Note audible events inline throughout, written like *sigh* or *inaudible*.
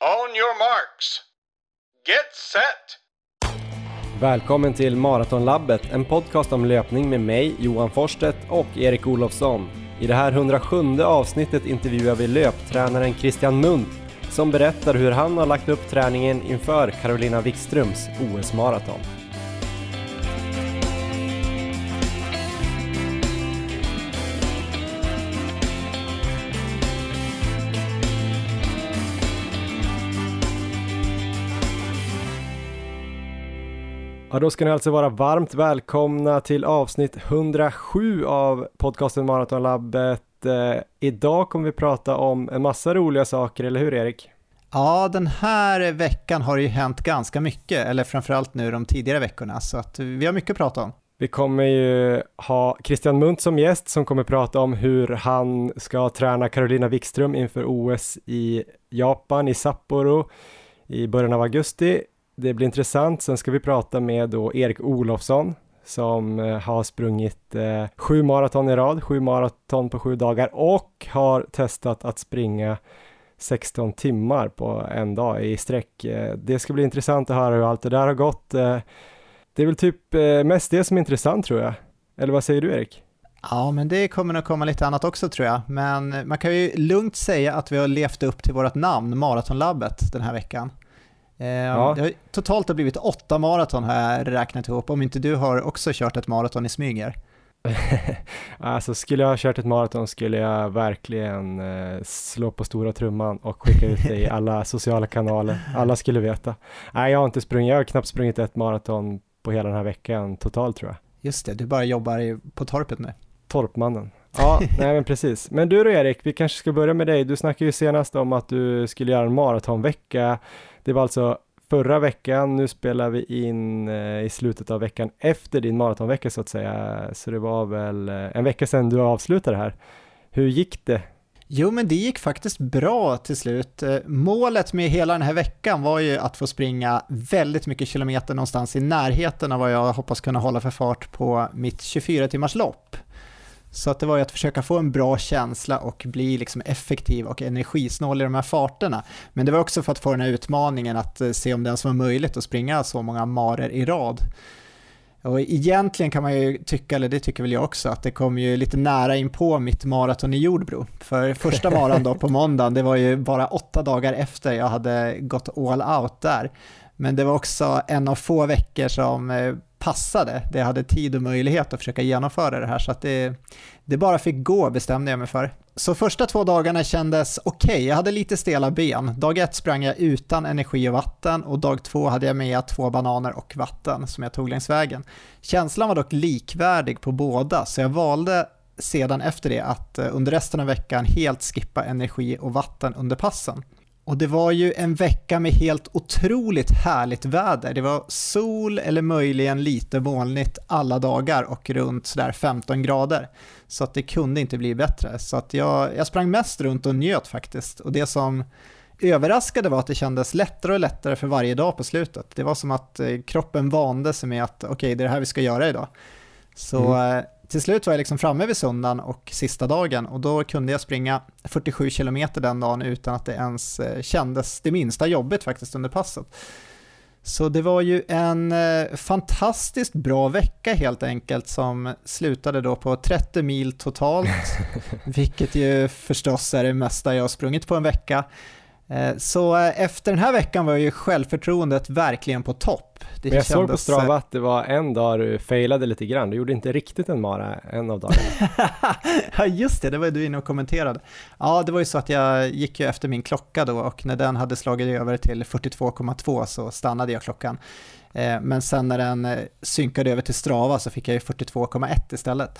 On your marks. Get set! Välkommen till Maratonlabbet, en podcast om löpning med mig, Johan Forsstedt och Erik Olofsson. I det här 107 avsnittet intervjuar vi löptränaren Christian Munt som berättar hur han har lagt upp träningen inför Carolina Wikströms OS-maraton. Ja, då ska ni alltså vara varmt välkomna till avsnitt 107 av podcasten Maratonlabbet. Eh, idag kommer vi prata om en massa roliga saker, eller hur Erik? Ja, den här veckan har det ju hänt ganska mycket, eller framförallt nu de tidigare veckorna, så att vi har mycket att prata om. Vi kommer ju ha Christian Munt som gäst som kommer prata om hur han ska träna Carolina Wikström inför OS i Japan, i Sapporo i början av augusti det blir intressant. Sen ska vi prata med då Erik Olofsson som eh, har sprungit eh, sju maraton i rad, sju maraton på sju dagar och har testat att springa 16 timmar på en dag i sträck. Eh, det ska bli intressant att höra hur allt det där har gått. Eh, det är väl typ eh, mest det som är intressant tror jag. Eller vad säger du Erik? Ja, men det kommer nog komma lite annat också tror jag. Men eh, man kan ju lugnt säga att vi har levt upp till vårt namn, Maratonlabbet, den här veckan. Eh, ja. Det har, totalt har blivit åtta maraton har jag räknat ihop, om inte du har också kört ett maraton i smyger. *laughs* alltså skulle jag ha kört ett maraton skulle jag verkligen eh, slå på stora trumman och skicka ut det i *laughs* alla sociala kanaler. Alla skulle veta. Nej, jag har inte sprungit, jag har knappt sprungit ett maraton på hela den här veckan totalt tror jag. Just det, du bara jobbar på torpet nu. Torpmannen. Ja, nej men precis. Men du då Erik, vi kanske ska börja med dig. Du snackade ju senast om att du skulle göra en maratonvecka. Det var alltså förra veckan, nu spelar vi in eh, i slutet av veckan efter din maratonvecka så att säga, så det var väl eh, en vecka sedan du avslutade här. Hur gick det? Jo, men det gick faktiskt bra till slut. Eh, målet med hela den här veckan var ju att få springa väldigt mycket kilometer någonstans i närheten av vad jag hoppas kunna hålla för fart på mitt 24 timmars lopp. Så att det var ju att försöka få en bra känsla och bli liksom effektiv och energisnål i de här farterna. Men det var också för att få den här utmaningen att eh, se om det ens var möjligt att springa så många marer i rad. Och egentligen kan man ju tycka, eller det tycker väl jag också, att det kom ju lite nära in på mitt maraton i Jordbro. För första maran då på *laughs* måndagen, det var ju bara åtta dagar efter jag hade gått all out där. Men det var också en av få veckor som eh, passade, det jag hade tid och möjlighet att försöka genomföra det här, så att det, det bara fick gå bestämde jag mig för. Så första två dagarna kändes okej, okay. jag hade lite stela ben. Dag ett sprang jag utan energi och vatten och dag två hade jag med två bananer och vatten som jag tog längs vägen. Känslan var dock likvärdig på båda, så jag valde sedan efter det att eh, under resten av veckan helt skippa energi och vatten under passen. Och det var ju en vecka med helt otroligt härligt väder. Det var sol eller möjligen lite molnigt alla dagar och runt sådär 15 grader. Så att det kunde inte bli bättre. Så att jag, jag sprang mest runt och njöt faktiskt. Och det som överraskade var att det kändes lättare och lättare för varje dag på slutet. Det var som att eh, kroppen vande sig med att okej, okay, det är det här vi ska göra idag. Så mm. Till slut var jag liksom framme vid söndagen och sista dagen och då kunde jag springa 47 km den dagen utan att det ens eh, kändes det minsta jobbigt faktiskt under passet. Så det var ju en eh, fantastiskt bra vecka helt enkelt som slutade då på 30 mil totalt, *laughs* vilket ju förstås är det mesta jag har sprungit på en vecka. Eh, så efter den här veckan var ju självförtroendet verkligen på topp det Men jag såg på Strava att det var en dag du failade lite grann. Du gjorde inte riktigt en mara en av dagarna. *laughs* ja, just det, det var du inne och kommenterade. Ja, det var ju så att jag gick ju efter min klocka då och när den hade slagit över till 42,2 så stannade jag klockan. Eh, men sen när den eh, synkade över till Strava så fick jag ju 42,1 istället.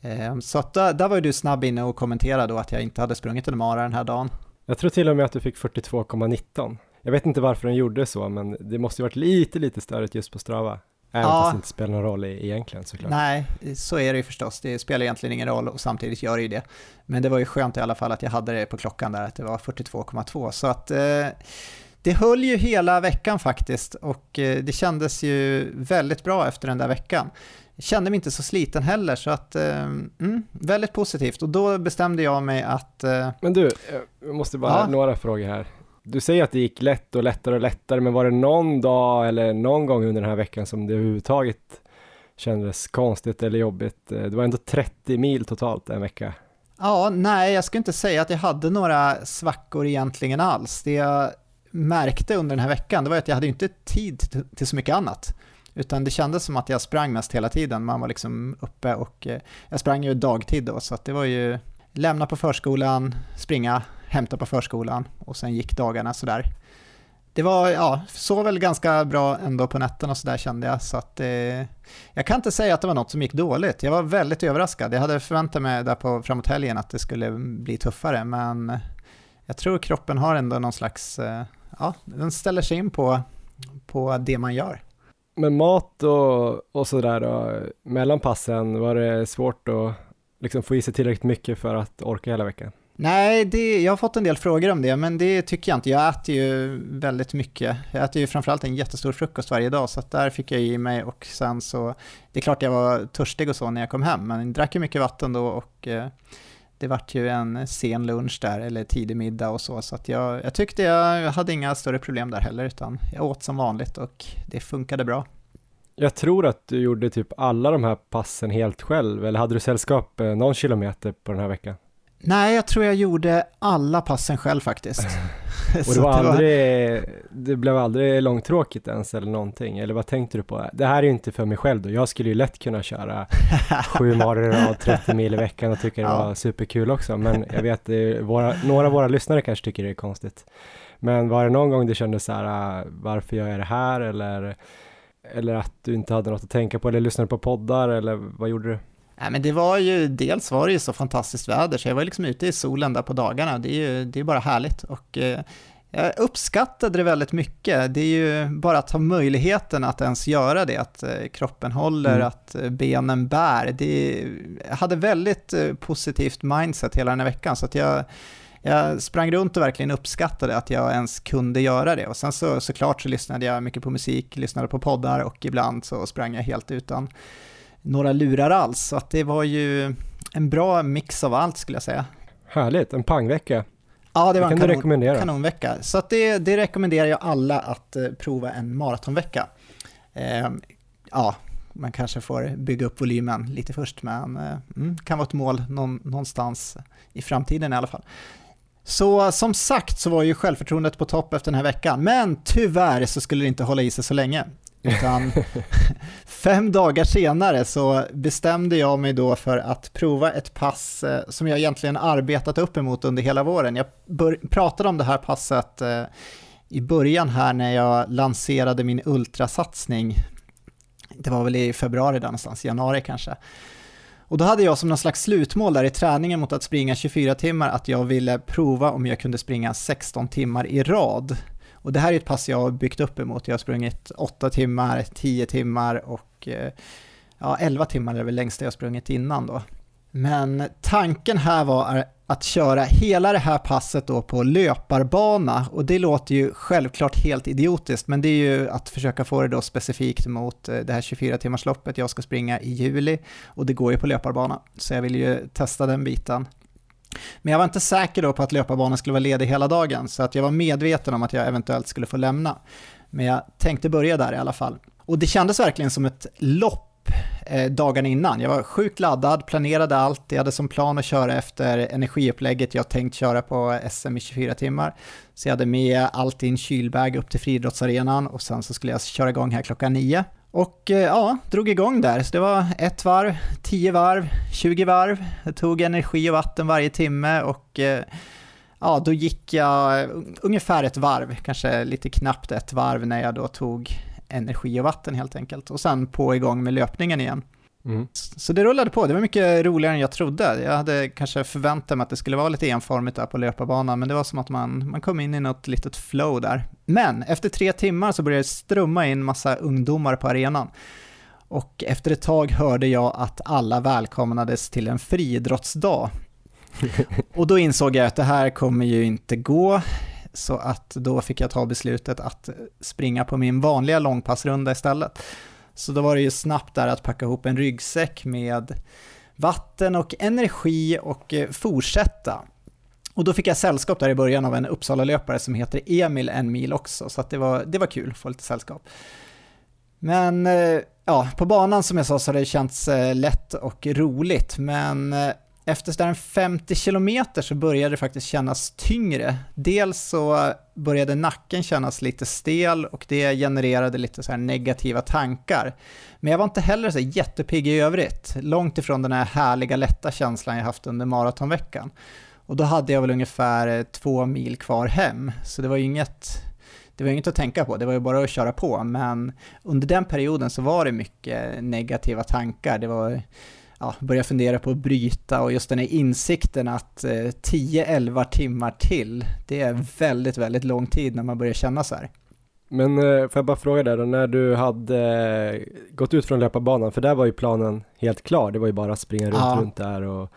Eh, så att där, där var ju du snabb inne och kommenterade då att jag inte hade sprungit en mara den här dagen. Jag tror till och med att du fick 42,19. Jag vet inte varför den gjorde så, men det måste ju varit lite, lite störigt just på Strava. Även ja. fast det inte spelar någon roll egentligen såklart. Nej, så är det ju förstås. Det spelar egentligen ingen roll och samtidigt gör det ju det. Men det var ju skönt i alla fall att jag hade det på klockan där, att det var 42,2. Så att eh, det höll ju hela veckan faktiskt och eh, det kändes ju väldigt bra efter den där veckan. Kände mig inte så sliten heller, så att, eh, mm, väldigt positivt. Och då bestämde jag mig att... Eh, Men du, jag måste bara, ja. några frågor här du säger att det gick lätt och lättare och lättare, men var det någon dag eller någon gång under den här veckan som det överhuvudtaget kändes konstigt eller jobbigt? Eh, det var ändå 30 mil totalt en vecka. Ja, nej, jag skulle inte säga att jag hade några svackor egentligen alls. Det jag märkte under den här veckan, det var att jag hade inte tid till så mycket annat. Utan det kändes som att jag sprang mest hela tiden. Man var liksom uppe och eh, jag sprang ju dagtid då, så att det var ju lämna på förskolan, springa, hämta på förskolan och sen gick dagarna sådär. Det var, ja, sov väl ganska bra ändå på nätterna och sådär kände jag, så att eh, jag kan inte säga att det var något som gick dåligt. Jag var väldigt överraskad. Jag hade förväntat mig där på framåt helgen att det skulle bli tuffare, men jag tror kroppen har ändå någon slags, eh, ja, den ställer sig in på, på det man gör. Men mat och, och sådär då, mellan passen, var det svårt att liksom få i sig tillräckligt mycket för att orka hela veckan? Nej, det, jag har fått en del frågor om det, men det tycker jag inte. Jag äter ju väldigt mycket. Jag äter ju framförallt en jättestor frukost varje dag, så att där fick jag i mig och sen så, det är klart jag var törstig och så när jag kom hem, men jag drack ju mycket vatten då och eh, det vart ju en sen lunch där, eller tidig middag och så, så att jag, jag tyckte jag hade inga större problem där heller, utan jag åt som vanligt och det funkade bra. Jag tror att du gjorde typ alla de här passen helt själv, eller hade du sällskap eh, någon kilometer på den här veckan? Nej, jag tror jag gjorde alla passen själv faktiskt. *laughs* och det var aldrig, det blev aldrig långtråkigt ens eller någonting, eller vad tänkte du på? Det här är ju inte för mig själv då, jag skulle ju lätt kunna köra *laughs* sju i rad, 30 mil i veckan och tycka det var superkul också, men jag vet, våra, några av våra lyssnare kanske tycker det är konstigt. Men var det någon gång du kände så här, ah, varför gör jag det här, eller, eller att du inte hade något att tänka på, eller lyssnade på poddar, eller vad gjorde du? Nej, men det var ju, dels var det ju så fantastiskt väder, så jag var liksom ute i solen där på dagarna. Det är ju det är bara härligt och eh, jag uppskattade det väldigt mycket. Det är ju bara att ha möjligheten att ens göra det, att eh, kroppen håller, mm. att eh, benen bär. Det, jag hade väldigt eh, positivt mindset hela den här veckan, så att jag, jag sprang runt och verkligen uppskattade att jag ens kunde göra det. Och sen så såklart så lyssnade jag mycket på musik, lyssnade på poddar och ibland så sprang jag helt utan några lurar alls. Så att det var ju en bra mix av allt skulle jag säga. Härligt, en pangvecka. Ja, det var det en kanon, kanonvecka. Så att det, det, rekommenderar jag alla att uh, prova en maratonvecka. Uh, ja, man kanske får bygga upp volymen lite först, men uh, mm, kan vara ett mål någon, någonstans i framtiden i alla fall. Så som sagt så var ju självförtroendet på topp efter den här veckan, men tyvärr så skulle det inte hålla i sig så länge. Utan *laughs* fem dagar senare så bestämde jag mig då för att prova ett pass eh, som jag egentligen arbetat upp emot under hela våren. Jag pratade om det här passet eh, i början här när jag lanserade min ultrasatsning. Det var väl i februari där någonstans, januari kanske. Och då hade jag som någon slags slutmål där i träningen mot att springa 24 timmar att jag ville prova om jag kunde springa 16 timmar i rad. Och det här är ett pass jag har byggt upp emot. Jag har sprungit 8 timmar, 10 timmar och eh, ja, 11 timmar är väl längsta jag sprungit innan då. Men tanken här var att köra hela det här passet då på löparbana och det låter ju självklart helt idiotiskt men det är ju att försöka få det då specifikt mot eh, det här 24 timmarsloppet jag ska springa i juli och det går ju på löparbana så jag vill ju testa den biten. Men jag var inte säker då på att löparbanan skulle vara ledig hela dagen, så att jag var medveten om att jag eventuellt skulle få lämna. Men jag tänkte börja där i alla fall. Och det kändes verkligen som ett lopp eh, dagarna innan. Jag var sjukt laddad, planerade allt, jag hade som plan att köra efter energiupplägget jag tänkt köra på SM i 24 timmar. Så jag hade med allt i en kylbag upp till friidrottsarenan och sen så skulle jag köra igång här klockan nio. Och eh, ja, drog igång där. Så det var ett varv, tio varv, 20 varv. Jag tog energi och vatten varje timme och eh, ja, då gick jag ungefär ett varv, kanske lite knappt ett varv när jag då tog energi och vatten helt enkelt. Och sen på igång med löpningen igen. Mm. Så det rullade på, det var mycket roligare än jag trodde. Jag hade kanske förväntat mig att det skulle vara lite enformigt där på löparbanan, men det var som att man, man kom in i något litet flow där. Men efter tre timmar så började det strömma in massa ungdomar på arenan. Och efter ett tag hörde jag att alla välkomnades till en friidrottsdag. *laughs* Och då insåg jag att det här kommer ju inte gå, så att då fick jag ta beslutet att springa på min vanliga långpassrunda istället. Så då var det ju snabbt där att packa ihop en ryggsäck med vatten och energi och eh, fortsätta. Och då fick jag sällskap där i början av en Uppsala-löpare som heter Emil en mil också, så att det, var, det var kul att få lite sällskap. Men eh, ja, på banan som jag sa så har det känts eh, lätt och roligt, men efter sådär 50 kilometer så började det faktiskt kännas tyngre. Dels så började nacken kännas lite stel och det genererade lite så negativa tankar. Men jag var inte heller så jättepigg i övrigt, långt ifrån den här härliga lätta känslan jag haft under maratonveckan. Och då hade jag väl ungefär eh, två mil kvar hem, så det var ju inget det var inget att tänka på, det var ju bara att köra på, men under den perioden så var det mycket negativa tankar. Det var ja, börja fundera på att bryta och just den här insikten att eh, 10-11 timmar till, det är väldigt, väldigt lång tid när man börjar känna så här. Men eh, får jag bara fråga dig då, när du hade gått ut från löparbanan, för där var ju planen helt klar, det var ju bara att springa runt, ja. runt där och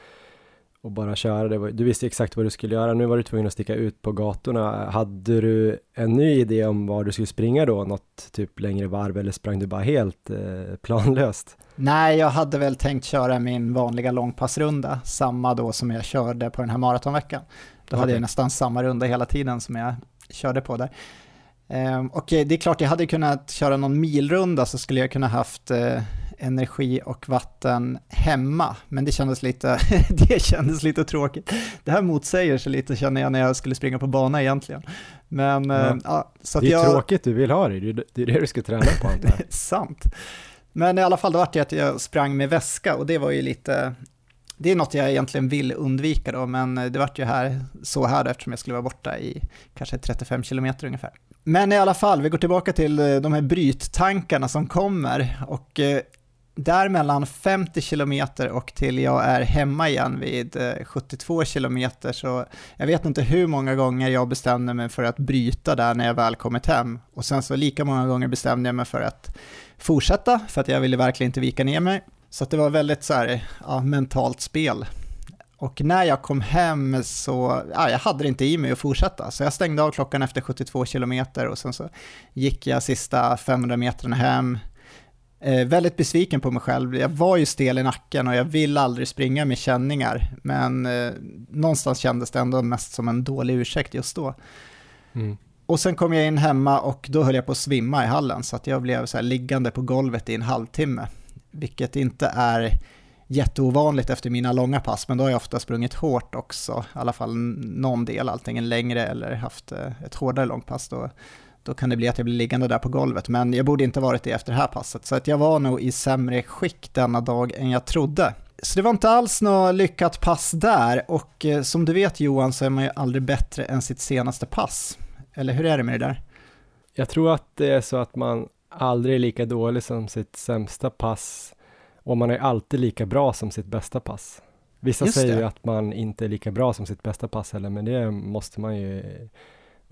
och bara köra. Det var, du visste exakt vad du skulle göra. Nu var du tvungen att sticka ut på gatorna. Hade du en ny idé om var du skulle springa då? Något typ längre varv eller sprang du bara helt eh, planlöst? Nej, jag hade väl tänkt köra min vanliga långpassrunda, samma då som jag körde på den här maratonveckan. Då okay. hade jag nästan samma runda hela tiden som jag körde på där. Ehm, och det är klart, jag hade kunnat köra någon milrunda så skulle jag kunna haft eh, energi och vatten hemma, men det kändes lite, *laughs* det kändes lite tråkigt. Det här motsäger sig lite känner jag när jag skulle springa på bana egentligen. Men, ja. Äh, ja, så det är jag, tråkigt du vill ha det, det är det du ska träna på antar *laughs* sant. Men i alla fall, då var det att jag sprang med väska och det var ju lite, det är något jag egentligen vill undvika då, men det vart ju här, så här då eftersom jag skulle vara borta i kanske 35 kilometer ungefär. Men i alla fall, vi går tillbaka till eh, de här bryttankarna som kommer och eh, där mellan 50 kilometer och till jag är hemma igen vid eh, 72 kilometer så jag vet inte hur många gånger jag bestämde mig för att bryta där när jag väl kommit hem och sen så lika många gånger bestämde jag mig för att fortsätta för att jag ville verkligen inte vika ner mig. Så det var väldigt så här, ja, mentalt spel. Och när jag kom hem så, ja, jag hade det inte i mig att fortsätta, så jag stängde av klockan efter 72 kilometer och sen så gick jag sista 500 meterna hem, Eh, väldigt besviken på mig själv. Jag var ju stel i nacken och jag vill aldrig springa med känningar. Men eh, någonstans kändes det ändå mest som en dålig ursäkt just då. Mm. Och sen kom jag in hemma och då höll jag på att svimma i hallen så att jag blev så liggande på golvet i en halvtimme. Vilket inte är jätteovanligt efter mina långa pass, men då har jag ofta sprungit hårt också, i alla fall någon del, antingen längre eller haft eh, ett hårdare långpass. Då då kan det bli att jag blir liggande där på golvet. Men jag borde inte varit det efter det här passet, så att jag var nog i sämre skick denna dag än jag trodde. Så det var inte alls något lyckat pass där och eh, som du vet Johan så är man ju aldrig bättre än sitt senaste pass. Eller hur är det med det där? Jag tror att det är så att man aldrig är lika dålig som sitt sämsta pass och man är alltid lika bra som sitt bästa pass. Vissa Just säger ju att man inte är lika bra som sitt bästa pass heller, men det måste man ju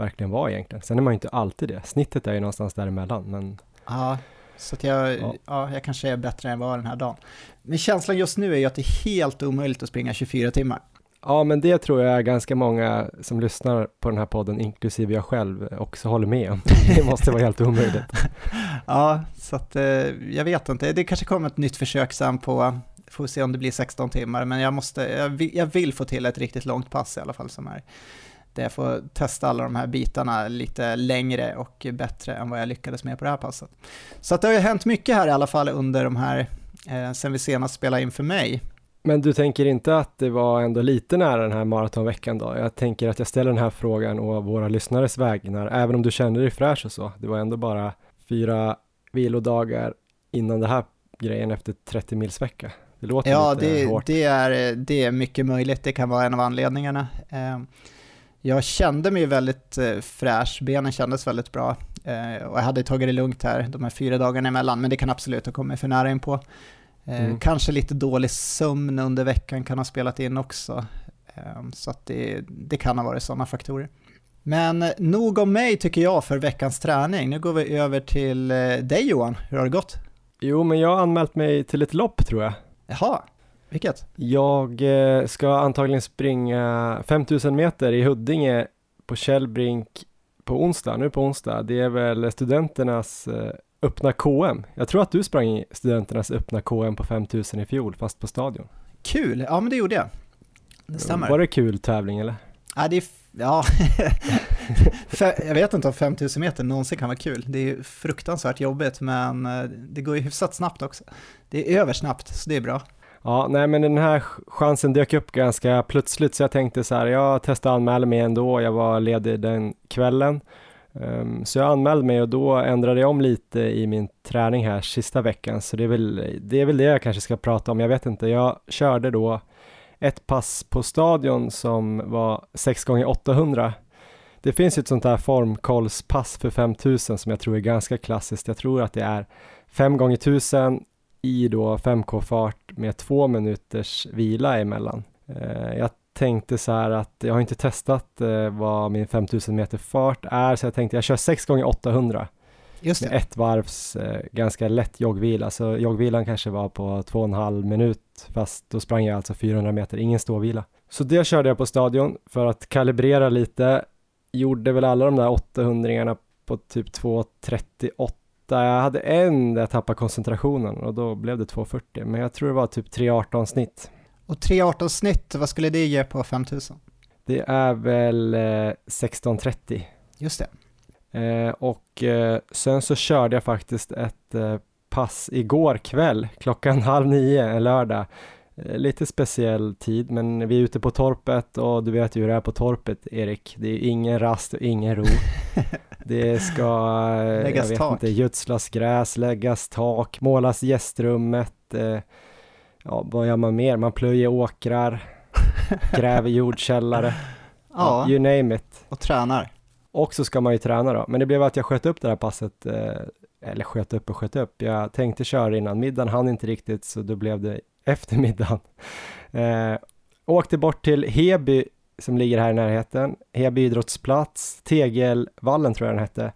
verkligen vara egentligen. Sen är man ju inte alltid det. Snittet är ju någonstans däremellan, men... Ja, så att jag, ja. ja. jag kanske är bättre än vad den här dagen. Men känslan just nu är ju att det är helt omöjligt att springa 24 timmar. Ja, men det tror jag ganska många som lyssnar på den här podden, inklusive jag själv, också håller med om. *laughs* Det måste vara helt omöjligt. *laughs* ja, så att eh, jag vet inte. Det kanske kommer ett nytt försök sen på, får se om det blir 16 timmar, men jag måste, jag vill, jag vill få till ett riktigt långt pass i alla fall som är där jag får testa alla de här bitarna lite längre och bättre än vad jag lyckades med på det här passet. Så att det har ju hänt mycket här i alla fall under de här, eh, sen vi senast spelade in för mig. Men du tänker inte att det var ändå lite nära den här maratonveckan då? Jag tänker att jag ställer den här frågan och våra lyssnares vägnar, även om du kände dig fräsch och så. Det var ändå bara fyra vilodagar innan det här grejen efter 30 mils vecka. Det låter ja, lite det, hårt. det är, det är mycket möjligt. Det kan vara en av anledningarna. Jag kände mig väldigt eh, fräsch, benen kändes väldigt bra eh, och jag hade tagit det lugnt här de här fyra dagarna emellan, men det kan absolut ha kommit för nära in på. Eh, mm. Kanske lite dålig sömn under veckan kan ha spelat in också, eh, så det, det kan ha varit sådana faktorer. Men nog om mig tycker jag för veckans träning. Nu går vi över till dig Johan, hur har det gått? Jo, men jag har anmält mig till ett lopp tror jag. Jaha, vilket? Jag eh, ska antagligen springa 5000 meter i Huddinge på Källbrink på onsdag, nu på onsdag. Det är väl studenternas eh, öppna KM. Jag tror att du sprang i studenternas öppna KM på 5000 i fjol, fast på stadion. Kul, ja men det gjorde jag. Det stämmer. Var det kul tävling eller? Ja, det är, ja. *laughs* jag vet inte om 5000 meter någonsin kan vara kul. Det är fruktansvärt jobbigt, men eh, det går ju hyfsat snabbt också. Det är översnabbt, så det är bra. Ja, nej men den här chansen dök upp ganska plötsligt så jag tänkte så här, jag testade anmäla mig ändå, jag var ledig den kvällen. Um, så jag anmälde mig och då ändrade jag om lite i min träning här sista veckan, så det är väl det, är väl det jag kanske ska prata om, jag vet inte. Jag körde då ett pass på stadion som var 6 gånger 800 Det finns ju ett sånt här formkollspass för 5000 som jag tror är ganska klassiskt. Jag tror att det är 5 gånger 1000 i då 5K-fart med två minuters vila emellan. Eh, jag tänkte så här att jag har inte testat eh, vad min 5000 meter fart är, så jag tänkte jag kör 6 gånger 800 Just det. Med ett varvs eh, ganska lätt joggvila, så joggvilan kanske var på två och en halv minut, fast då sprang jag alltså 400 meter, ingen ståvila. Så det körde jag på stadion för att kalibrera lite, gjorde väl alla de där 800 på typ 2.38 jag hade en där jag tappade koncentrationen och då blev det 2.40, men jag tror det var typ 3.18 snitt. Och 3.18 snitt, vad skulle det ge på 5000? Det är väl eh, 16.30. Just det. Eh, och eh, sen så körde jag faktiskt ett eh, pass igår kväll klockan halv nio en lördag. Eh, lite speciell tid, men vi är ute på torpet och du vet ju hur det är på torpet, Erik. Det är ingen rast och ingen ro. *laughs* det ska, eh, läggas jag vet tak. inte, gödslas gräs, läggas tak, målas gästrummet. ja, vad gör man mer? Man plöjer åkrar, *laughs* gräver jordkällare. Ja, you name it. Och tränar. Och så ska man ju träna då, men det blev att jag sköt upp det här passet, eh, eller sköt upp och sköt upp. Jag tänkte köra innan middagen, hann inte riktigt, så då blev det efter middagen. *laughs* Eh, åkte bort till Heby som ligger här i närheten, Heby idrottsplats, Tegelvallen tror jag den hette.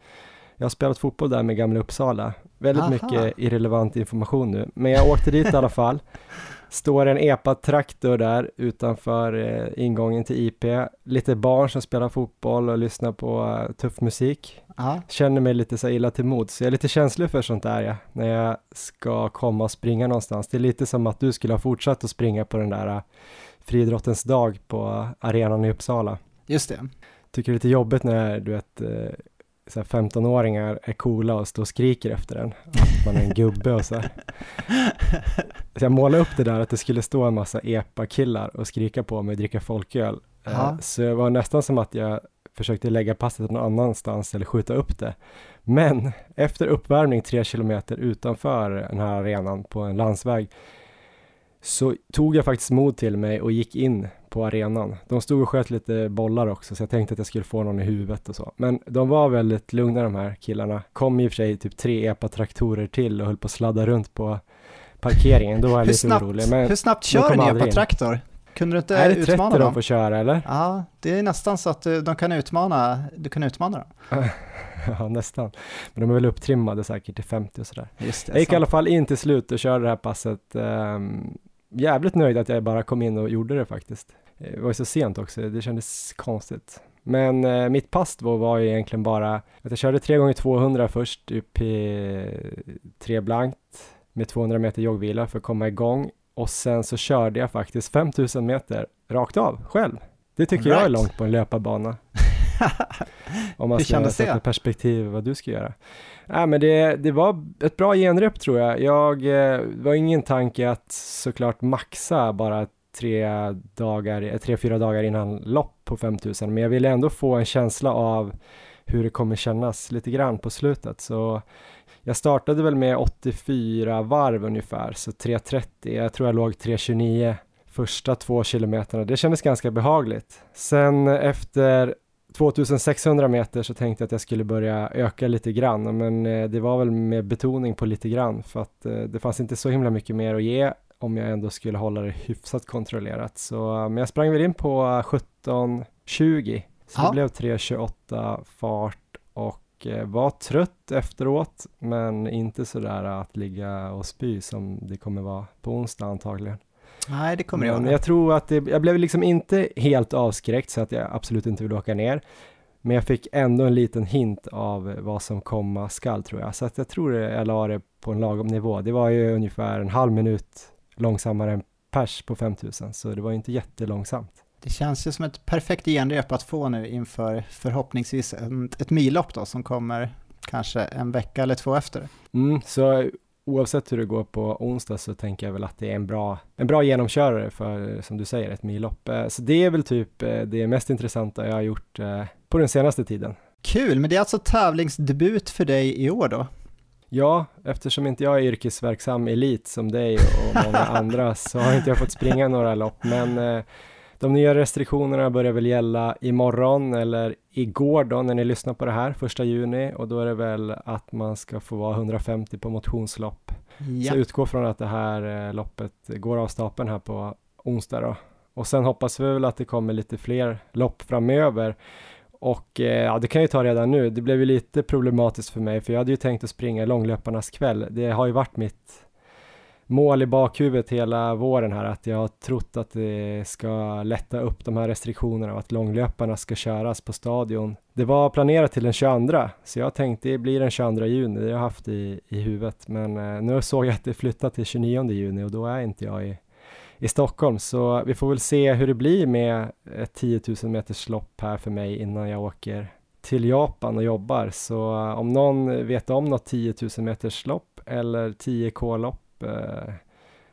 Jag har spelat fotboll där med Gamla Uppsala. Väldigt Aha. mycket irrelevant information nu, men jag åkte dit i alla fall. *laughs* Står en epa-traktor där utanför eh, ingången till IP. Lite barn som spelar fotboll och lyssnar på uh, tuff musik. Aha. Känner mig lite så illa till mods. Jag är lite känslig för sånt där ja, när jag ska komma och springa någonstans. Det är lite som att du skulle ha fortsatt att springa på den där uh, friidrottens dag på arenan i Uppsala. Just det. Tycker det är lite jobbigt när du vet uh, 15-åringar är coola och står och skriker efter en. Att man är en gubbe och så. så jag målade upp det där att det skulle stå en massa epa-killar och skrika på mig och dricka folköl. Aha. Så det var nästan som att jag försökte lägga passet någon annanstans eller skjuta upp det. Men efter uppvärmning tre kilometer utanför den här arenan på en landsväg så tog jag faktiskt mod till mig och gick in på arenan. De stod och sköt lite bollar också, så jag tänkte att jag skulle få någon i huvudet och så. Men de var väldigt lugna de här killarna. Kom i och för sig typ tre epa-traktorer till och höll på att sladda runt på parkeringen. Då var jag lite snabbt, orolig. Men hur snabbt kör en epa-traktor? Kunde du inte är det 30 utmana dem? de får köra eller? Ja, det är nästan så att de kan utmana, du kan utmana dem. *laughs* ja, nästan. Men de är väl upptrimmade säkert till 50 och sådär. Just det, jag gick sant. i alla fall in till slut och körde det här passet. Um, jävligt nöjd att jag bara kom in och gjorde det faktiskt. Eh, det var ju så sent också, det kändes konstigt. Men eh, mitt pass då var ju egentligen bara att jag körde 3 gånger 200 först upp i 3 blankt med 200 meter joggvila för att komma igång och sen så körde jag faktiskt 5000 meter rakt av själv. Det tycker right. jag är långt på en löparbana. *laughs* Om man ska sätta perspektiv vad du ska göra. Nej, men det, det var ett bra genrep tror jag. Jag, eh, var ingen tanke att såklart maxa bara tre dagar, eh, tre, fyra dagar innan lopp på 5000, men jag ville ändå få en känsla av hur det kommer kännas lite grann på slutet. Så jag startade väl med 84 varv ungefär, så 3.30, jag tror jag låg 3.29 första två kilometerna. Det kändes ganska behagligt. Sen efter 2600 meter så tänkte jag att jag skulle börja öka lite grann, men eh, det var väl med betoning på lite grann för att eh, det fanns inte så himla mycket mer att ge om jag ändå skulle hålla det hyfsat kontrollerat. Så, men jag sprang väl in på 17.20, så ja. det blev 3.28 fart eh, var trött efteråt, men inte sådär att ligga och spy som det kommer vara på onsdag antagligen. Nej, det kommer jag Men jag tror att det, jag blev liksom inte helt avskräckt så att jag absolut inte vill åka ner. Men jag fick ändå en liten hint av vad som komma skall tror jag. Så att jag tror jag la det på en lagom nivå. Det var ju ungefär en halv minut långsammare än pers på 5000, så det var inte jättelångsamt. Det känns ju som ett perfekt genrep att få nu inför förhoppningsvis ett, ett millopp då som kommer kanske en vecka eller två efter. Mm, så oavsett hur det går på onsdag så tänker jag väl att det är en bra, en bra genomkörare för, som du säger, ett millopp. Eh, så det är väl typ eh, det mest intressanta jag har gjort eh, på den senaste tiden. Kul, men det är alltså tävlingsdebut för dig i år då? Ja, eftersom inte jag är yrkesverksam elit som dig och många *laughs* andra så har inte jag fått springa några lopp, men de nya restriktionerna börjar väl gälla imorgon eller igår då när ni lyssnar på det här, första juni och då är det väl att man ska få vara 150 på motionslopp. Ja. Så utgå från att det här eh, loppet går av stapeln här på onsdag då. Och sen hoppas vi väl att det kommer lite fler lopp framöver. Och eh, ja, det kan jag ju ta redan nu. Det blev ju lite problematiskt för mig, för jag hade ju tänkt att springa långlöparnas kväll. Det har ju varit mitt mål i bakhuvudet hela våren här att jag har trott att det ska lätta upp de här restriktionerna och att långlöparna ska köras på stadion. Det var planerat till den 22 så jag tänkte det blir den 22 juni, det har jag haft i, i huvudet. Men eh, nu såg jag att det flyttat till 29 juni och då är inte jag i, i Stockholm. Så vi får väl se hur det blir med ett 10 000 meters lopp här för mig innan jag åker till Japan och jobbar. Så om någon vet om något 10 000 meters lopp eller 10k lopp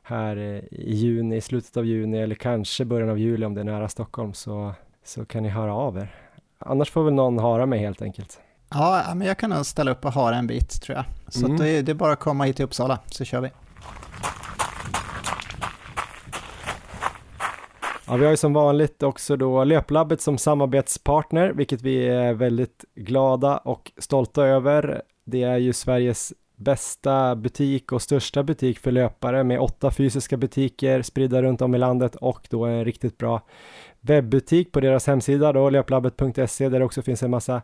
här i juni, i slutet av juni eller kanske början av juli om det är nära Stockholm så, så kan ni höra av er. Annars får väl någon höra mig helt enkelt. Ja, men jag kan nog ställa upp och hara en bit tror jag. Så mm. det, är, det är bara att komma hit till Uppsala så kör vi. Ja, vi har ju som vanligt också då Löplabbet som samarbetspartner, vilket vi är väldigt glada och stolta över. Det är ju Sveriges bästa butik och största butik för löpare med åtta fysiska butiker spridda runt om i landet och då en riktigt bra webbutik på deras hemsida då, löplabbet.se där det också finns en massa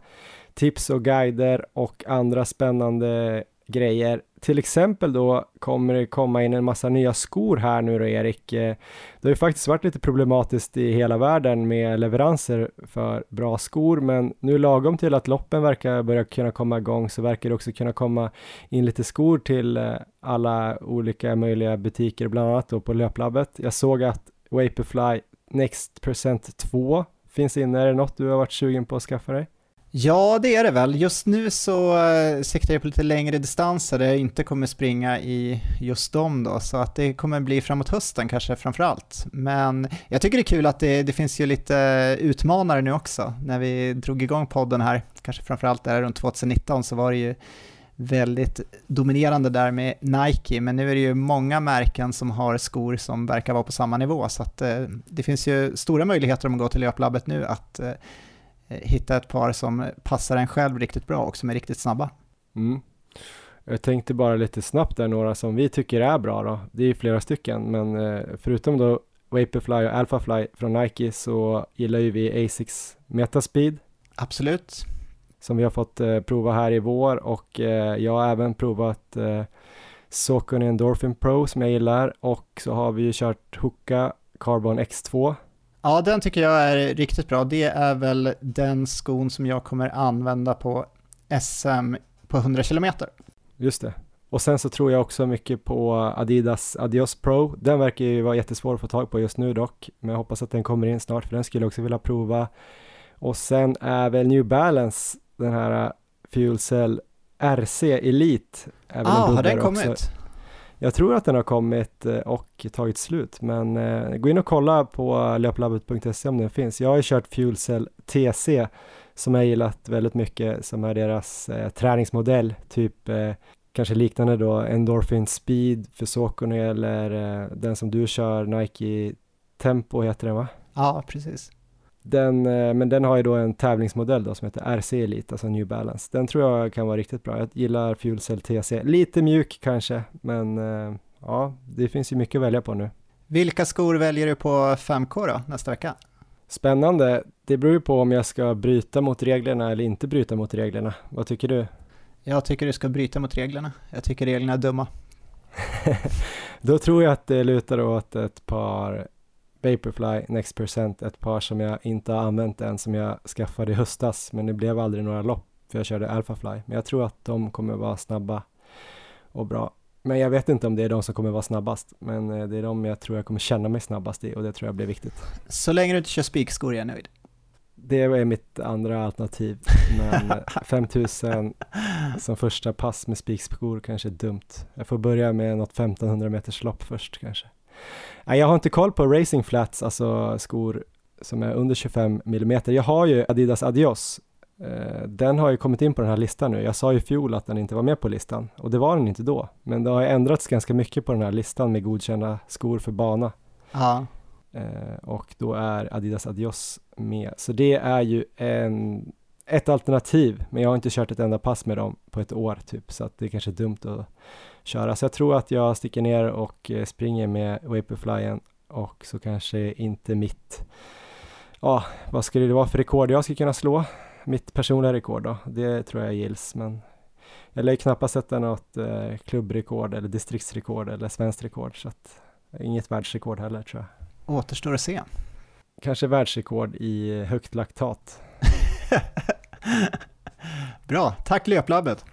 tips och guider och andra spännande grejer. Till exempel då kommer det komma in en massa nya skor här nu då Erik. Eh, det har ju faktiskt varit lite problematiskt i hela världen med leveranser för bra skor, men nu lagom till att loppen verkar börja kunna komma igång så verkar det också kunna komma in lite skor till eh, alla olika möjliga butiker, bland annat då på löplabbet. Jag såg att Vaporfly Next Percent 2 finns inne. Är det något du har varit sugen på att skaffa dig? Ja, det är det väl. Just nu så uh, siktar jag på lite längre distanser där jag inte kommer springa i just dem då, så att det kommer bli framåt hösten kanske framför allt. Men jag tycker det är kul att det, det finns ju lite eh, utmanare nu också. När vi drog igång podden här, kanske framförallt där runt 2019, så var det ju väldigt dominerande där med Nike, men nu är det ju många märken som har skor som verkar vara på samma nivå, så att uh, det finns ju stora möjligheter om man går till löplabbet nu att Eh, hitta ett par som passar en själv riktigt bra och som är riktigt snabba. Mm. Jag tänkte bara lite snabbt där några som vi tycker är bra då. Det är ju flera stycken, men eh, förutom då Vaporfly och Alphafly från Nike så gillar ju vi Asics Metaspeed. Absolut. Som vi har fått eh, prova här i vår och eh, jag har även provat eh, Saucony Endorphin Pro som jag gillar och så har vi ju kört Hoka Carbon X2 Ja, den tycker jag är riktigt bra. Det är väl den skon som jag kommer använda på SM på 100 km. Just det. Och sen så tror jag också mycket på Adidas Adios Pro. Den verkar ju vara jättesvår att få tag på just nu dock, men jag hoppas att den kommer in snart för den skulle jag också vilja prova. Och sen är väl New Balance den här Fuel Cell RC Elite. Ja, ah, har den kommit? Också. Jag tror att den har kommit eh, och tagit slut, men eh, gå in och kolla på löplabbet.se om den finns. Jag har ju kört Fuelcell TC som jag gillat väldigt mycket, som är deras eh, träningsmodell, typ eh, kanske liknande då Endorphin Speed för Socony eller eh, den som du kör, Nike Tempo heter den va? Ja, precis. Den, eh, men den har ju då en tävlingsmodell då som heter RC Elite, alltså New Balance. Den tror jag kan vara riktigt bra. Jag gillar Fuel Cell TC. Lite mjuk kanske, men eh, ja, det finns ju mycket att välja på nu. Vilka skor väljer du på 5K då, nästa vecka? Spännande. Det beror ju på om jag ska bryta mot reglerna eller inte bryta mot reglerna. Vad tycker du? Jag tycker du ska bryta mot reglerna. Jag tycker reglerna är dumma. *laughs* Då tror jag att det lutar åt ett par Vaporfly Next Percent, ett par som jag inte har använt än, som jag skaffade i höstas, men det blev aldrig några lopp, för jag körde Alphafly. Men jag tror att de kommer vara snabba och bra. Men jag vet inte om det är de som kommer vara snabbast, men eh, det är de jag tror jag kommer känna mig snabbast i och det tror jag blir viktigt. Så länge du inte kör spikskor är jag nöjd. Det är mitt andra alternativ, men *laughs* 5000 som första pass med spikskor kanske är dumt. Jag får börja med något 1500 meters lopp först kanske. Jag har inte koll på racing flats, alltså skor som är under 25 mm. Jag har ju Adidas Adios. Eh, den har ju kommit in på den här listan nu. Jag sa ju i fjol att den inte var med på listan och det var den inte då. Men det har ändrats ganska mycket på den här listan med godkända skor för bana. Ja. Eh, och då är Adidas Adios med. Så det är ju en, ett alternativ, men jag har inte kört ett enda pass med dem på ett år typ, så att det är kanske är dumt att köra. Så jag tror att jag sticker ner och eh, springer med Vaporflyen och så kanske inte mitt, ja, vad skulle det vara för rekord jag skulle kunna slå? Mitt personliga rekord då, det tror jag gills, men jag lär knappast sätta något eh, klubbrekord eller distriktsrekord eller svenskt rekord, så att inget världsrekord heller tror jag. Återstår att se. Kanske världsrekord i högt laktat. *laughs* Bra, tack Löplabbet.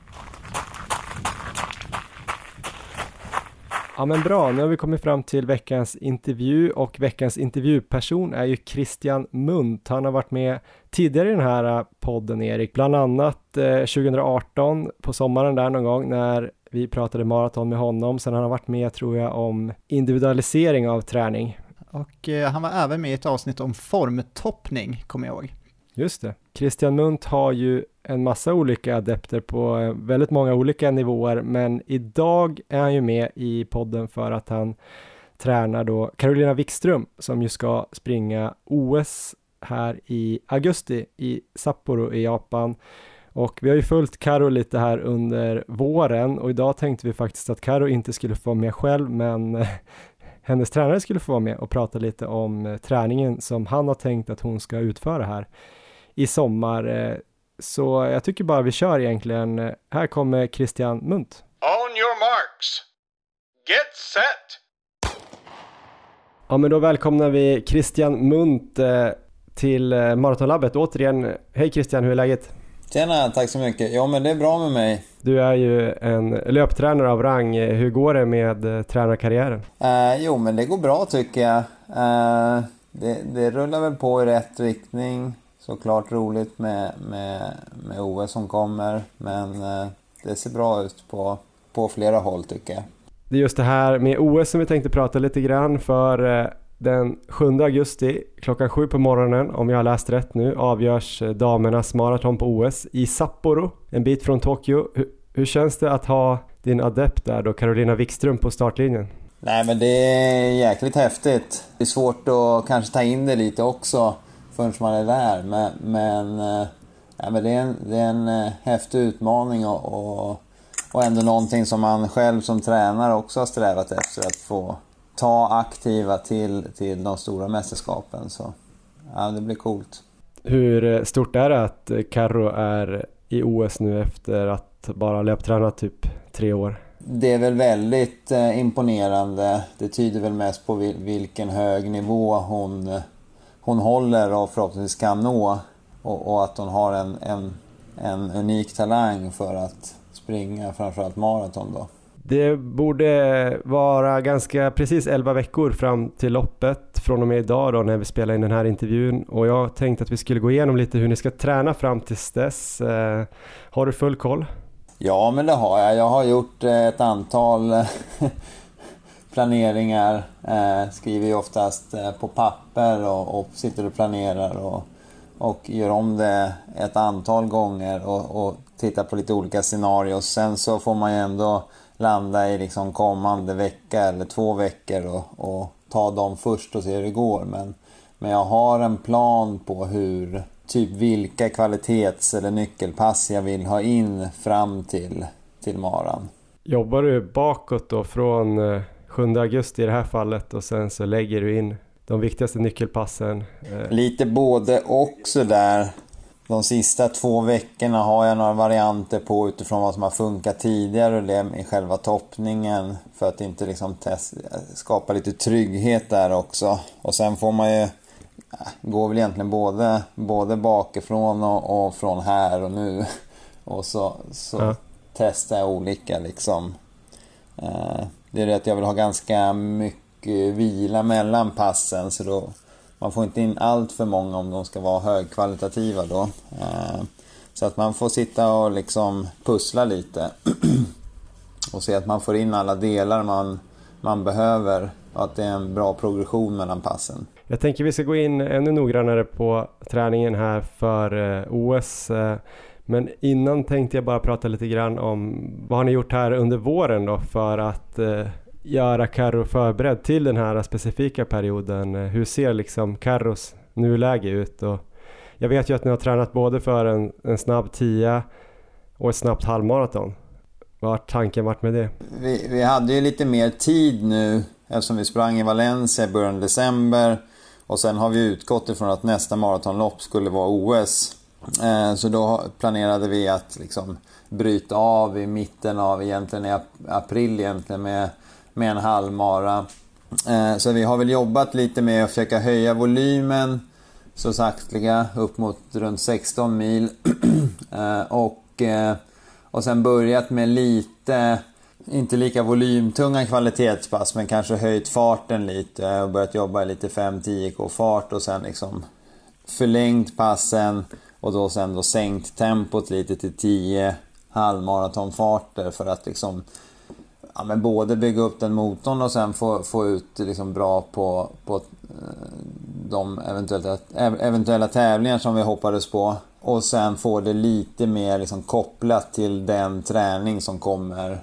Ja men bra, nu har vi kommit fram till veckans intervju och veckans intervjuperson är ju Christian Munt. Han har varit med tidigare i den här podden Erik, bland annat eh, 2018 på sommaren där någon gång när vi pratade maraton med honom. Sen har han varit med tror jag om individualisering av träning. Och eh, han var även med i ett avsnitt om formtoppning, kommer jag ihåg. Just det. Christian Munt har ju en massa olika adepter på eh, väldigt många olika nivåer, men idag är han ju med i podden för att han tränar då Carolina Wikström som ju ska springa OS här i augusti i Sapporo i Japan. Och vi har ju följt Karo lite här under våren och idag tänkte vi faktiskt att Karo inte skulle få vara med själv, men *laughs* hennes tränare skulle få vara med och prata lite om eh, träningen som han har tänkt att hon ska utföra här i sommar. Eh, så jag tycker bara vi kör egentligen. Här kommer Christian Munt. On your marks. Get set. Ja, men då välkomnar vi Christian Munt eh, till Maratonlabbet återigen. Hej Christian, hur är läget? Tjena, tack så mycket. Ja, men det är bra med mig. Du är ju en löptränare av rang. Hur går det med tränarkarriären? Eh, jo, men det går bra tycker jag. Eh, det, det rullar väl på i rätt riktning. Såklart roligt med, med, med OS som kommer, men eh, det ser bra ut på, på flera håll tycker jag. Det är just det här med OS som vi tänkte prata lite grann för eh, den 7 augusti klockan 7 på morgonen, om jag har läst rätt nu, avgörs eh, damernas maraton på OS i Sapporo, en bit från Tokyo. Hur, hur känns det att ha din adept där då, Carolina Wikström på startlinjen? Nej men det är jäkligt häftigt. Det är svårt att kanske ta in det lite också förrän man är där. Men, men, eh, ja, men det, är en, det är en eh, häftig utmaning och, och, och ändå någonting som man själv som tränare också har strävat efter att få ta aktiva till, till de stora mästerskapen. Så ja, det blir coolt. Hur eh, stort är det att Carro är i OS nu efter att bara löptränat typ tre år? Det är väl väldigt imponerande. Det tyder väl mest på vilken hög nivå hon hon håller och förhoppningsvis kan nå. Och, och att hon har en, en, en unik talang för att springa framförallt maraton då. Det borde vara ganska precis 11 veckor fram till loppet från och med idag då när vi spelar in den här intervjun och jag tänkte att vi skulle gå igenom lite hur ni ska träna fram tills dess. Eh, har du full koll? Ja, men det har jag. Jag har gjort ett antal *laughs* planeringar. Eh, skriver ju oftast eh, på papper och, och, sitter och planerar och, och gör om det ett antal gånger och, och tittar på lite olika scenarier. Sen så får man ju ändå landa i liksom kommande vecka eller två veckor och, och ta dem först och se hur det går. Men, men jag har en plan på hur, typ vilka kvalitets eller nyckelpass jag vill ha in fram till, till maran. Jobbar du bakåt då från eh, 7 augusti i det här fallet och sen så lägger du in de viktigaste nyckelpassen. Eh. Lite både och sådär. De sista två veckorna har jag några varianter på utifrån vad som har funkat tidigare och det i själva toppningen. För att inte liksom skapa lite trygghet där också. Och sen får man ju... Går väl egentligen både, både bakifrån och, och från här och nu. Och så, så ja. testar jag olika liksom Eh, det är det att jag vill ha ganska mycket vila mellan passen så då man får inte in allt för många om de ska vara högkvalitativa då. Eh, så att man får sitta och liksom pussla lite *clears throat* och se att man får in alla delar man, man behöver och att det är en bra progression mellan passen. Jag tänker vi ska gå in ännu noggrannare på träningen här för eh, OS. Eh, men innan tänkte jag bara prata lite grann om vad har ni gjort här under våren då för att eh, göra Carro förberedd till den här specifika perioden. Eh, hur ser liksom Carros nuläge ut? Och jag vet ju att ni har tränat både för en, en snabb tia och ett snabbt halvmaraton. Vad har tanken varit med det? Vi, vi hade ju lite mer tid nu eftersom vi sprang i Valencia i början av december. Och sen har vi utgått ifrån att nästa maratonlopp skulle vara OS. Eh, så då planerade vi att liksom bryta av i mitten av egentligen i april egentligen med, med en halvmara. Eh, så vi har väl jobbat lite med att försöka höja volymen så sakteliga upp mot runt 16 mil. *clears throat* Eh, och, och sen börjat med lite inte lika volymtunga kvalitetspass men kanske höjt farten lite och börjat jobba i lite 5-10k fart och sen liksom förlängt passen och då sen då sänkt tempot lite till 10 halvmaratonfarter för att liksom ja, men både bygga upp den motorn och sen få, få ut liksom bra på, på eh, de eventuella, eventuella tävlingar som vi hoppades på. Och sen få det lite mer liksom kopplat till den träning som kommer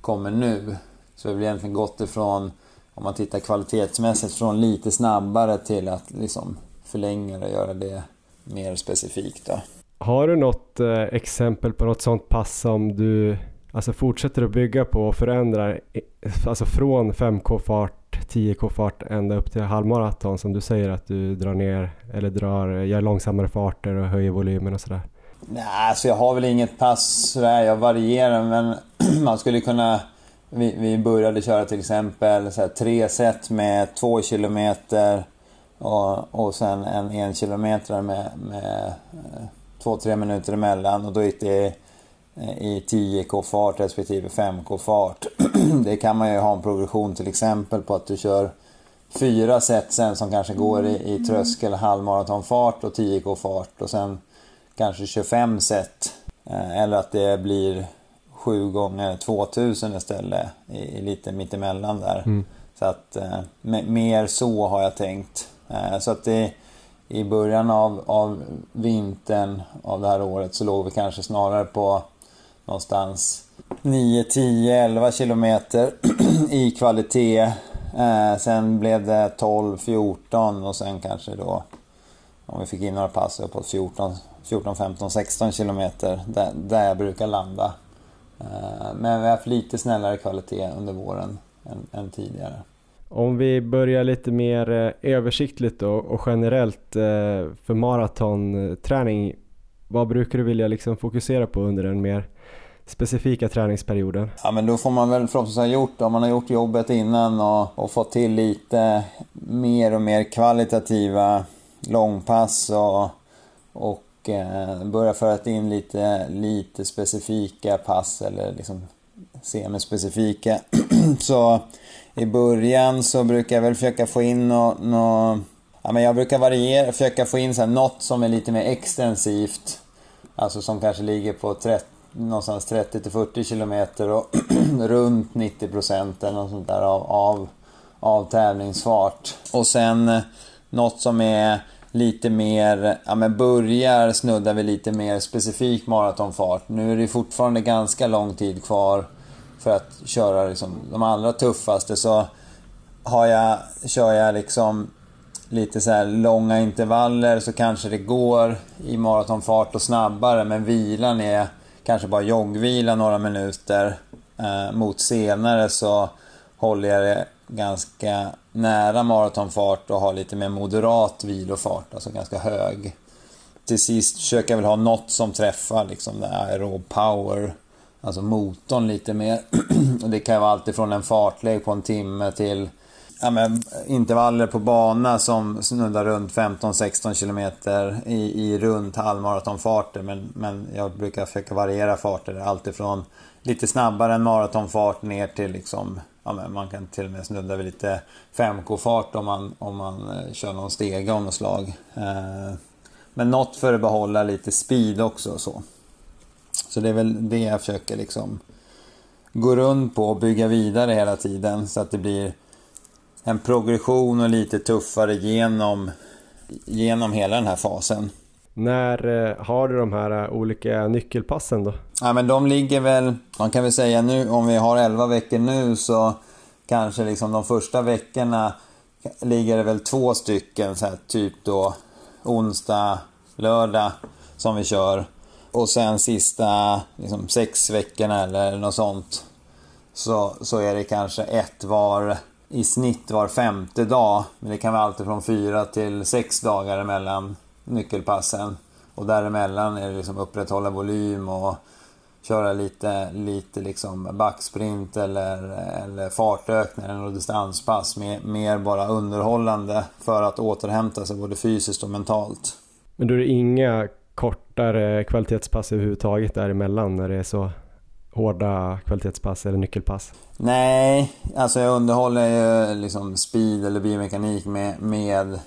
kommer nu. Så vi har egentligen gått ifrån, om man tittar kvalitetsmässigt, från lite snabbare till att liksom förlänga det och göra det mer specifikt. Då. Har du något eh, exempel på något sånt pass som du alltså fortsätter att bygga på och förändrar, alltså från 5K fart, 10K fart ända upp till halvmaraton som du säger att du drar ner eller drar, gör långsammare farter och höjer volymen och sådär? Nej, alltså jag har väl inget pass sådär. Jag varierar, men *clears throat* man skulle kunna... Vi, vi började köra till exempel så tre set med två kilometer och, och sen en en kilometer med, med eh, två, tre minuter emellan. Och då gick det eh, i 10k fart respektive 5k fart. *clears throat* Det kan man ju ha en progression till exempel på att du kör fyra set sen som kanske går i, i tröskel halvmaratonfart och 10k fart och sen kanske 25 set. Eh, eller att det blir 7 gånger 2000 istället, i, lite mittemellan där. Mm. Så att eh, mer så har jag tänkt. Eh, så att det, i början av, av vintern av det här året så låg vi kanske snarare på någonstans 9, 10, 11 kilometer *clears throat* i kvalitet. Eh, sen blev det 12, 14 och sen kanske då om vi fick in några pass på 14, 14, 15, 16 kilometer där, där jag brukar landa. Eh, men vi har haft lite snällare kvalitet under våren än, än tidigare. Om vi börjar lite mer eh, översiktligt då, och generellt eh, för maratonträning. Vad brukar du vilja liksom fokusera på under den mer specifika träningsperioden? Ja men då får man väl förhoppningsvis ha gjort, om man har gjort jobbet innan och, och fått till lite mer och mer kvalitativa långpass och, och eh, börja föra in lite, lite specifika pass eller liksom semispecifika. *clears throat* så i början så brukar jag väl försöka få in något, ja men jag brukar variera, försöka få in så här, något som är lite mer extensivt. Alltså som kanske ligger på 30, någonstans 30 40 kilometer och *clears throat* runt 90 eller något sånt där av, av, av tävlingsfart. Och sen eh, något som är lite mer, ja men börjar snudda vid lite mer specifik maratonfart. Nu är det fortfarande ganska lång tid kvar för att köra liksom de allra tuffaste så har jag, kör jag liksom lite så här långa intervaller så kanske det går i maratonfart och snabbare men vilan är kanske bara joggvila några minuter. Eh, mot senare så håller jag det ganska nära maratonfart och har lite mer moderat vilofart, alltså ganska hög. Till sist försöker jag väl ha något som träffar liksom det aerob power, alltså motorn lite mer. *clears throat* och det kan vara allt ifrån en fartlek på en timme till ja, men, intervaller på bana som snuddar runt 15-16 kilometer i, i runt halvmaratonfarter. Men, men jag brukar försöka variera farter. Alltifrån lite snabbare än maratonfart ner till liksom Ja, men man kan till och med snudda vid lite 5K-fart om man, om man eh, kör någon stege av något slag. Eh, men något för att behålla lite speed också. Så, så det är väl det jag försöker liksom gå runt på och bygga vidare hela tiden så att det blir en progression och lite tuffare genom, genom hela den här fasen. När eh, har du de här eh, olika nyckelpassen då? Ja men de ligger väl, man kan väl säga nu om vi har 11 veckor nu så kanske liksom de första veckorna ligger det väl två stycken så här, typ då onsdag, lördag som vi kör. Och sen sista liksom, sex veckorna eller något sånt så, så är det kanske ett var i snitt var femte dag. Men det kan vara alltid från fyra till sex dagar mellan nyckelpassen. Och däremellan är det liksom upprätthålla volym och köra lite, lite liksom backsprint eller, eller fartökning eller distanspass. Mer, mer bara underhållande för att återhämta sig både fysiskt och mentalt. Men då är det inga kortare kvalitetspass överhuvudtaget däremellan när det är så hårda kvalitetspass eller nyckelpass? Nej, alltså jag underhåller ju liksom speed eller biomekanik med, med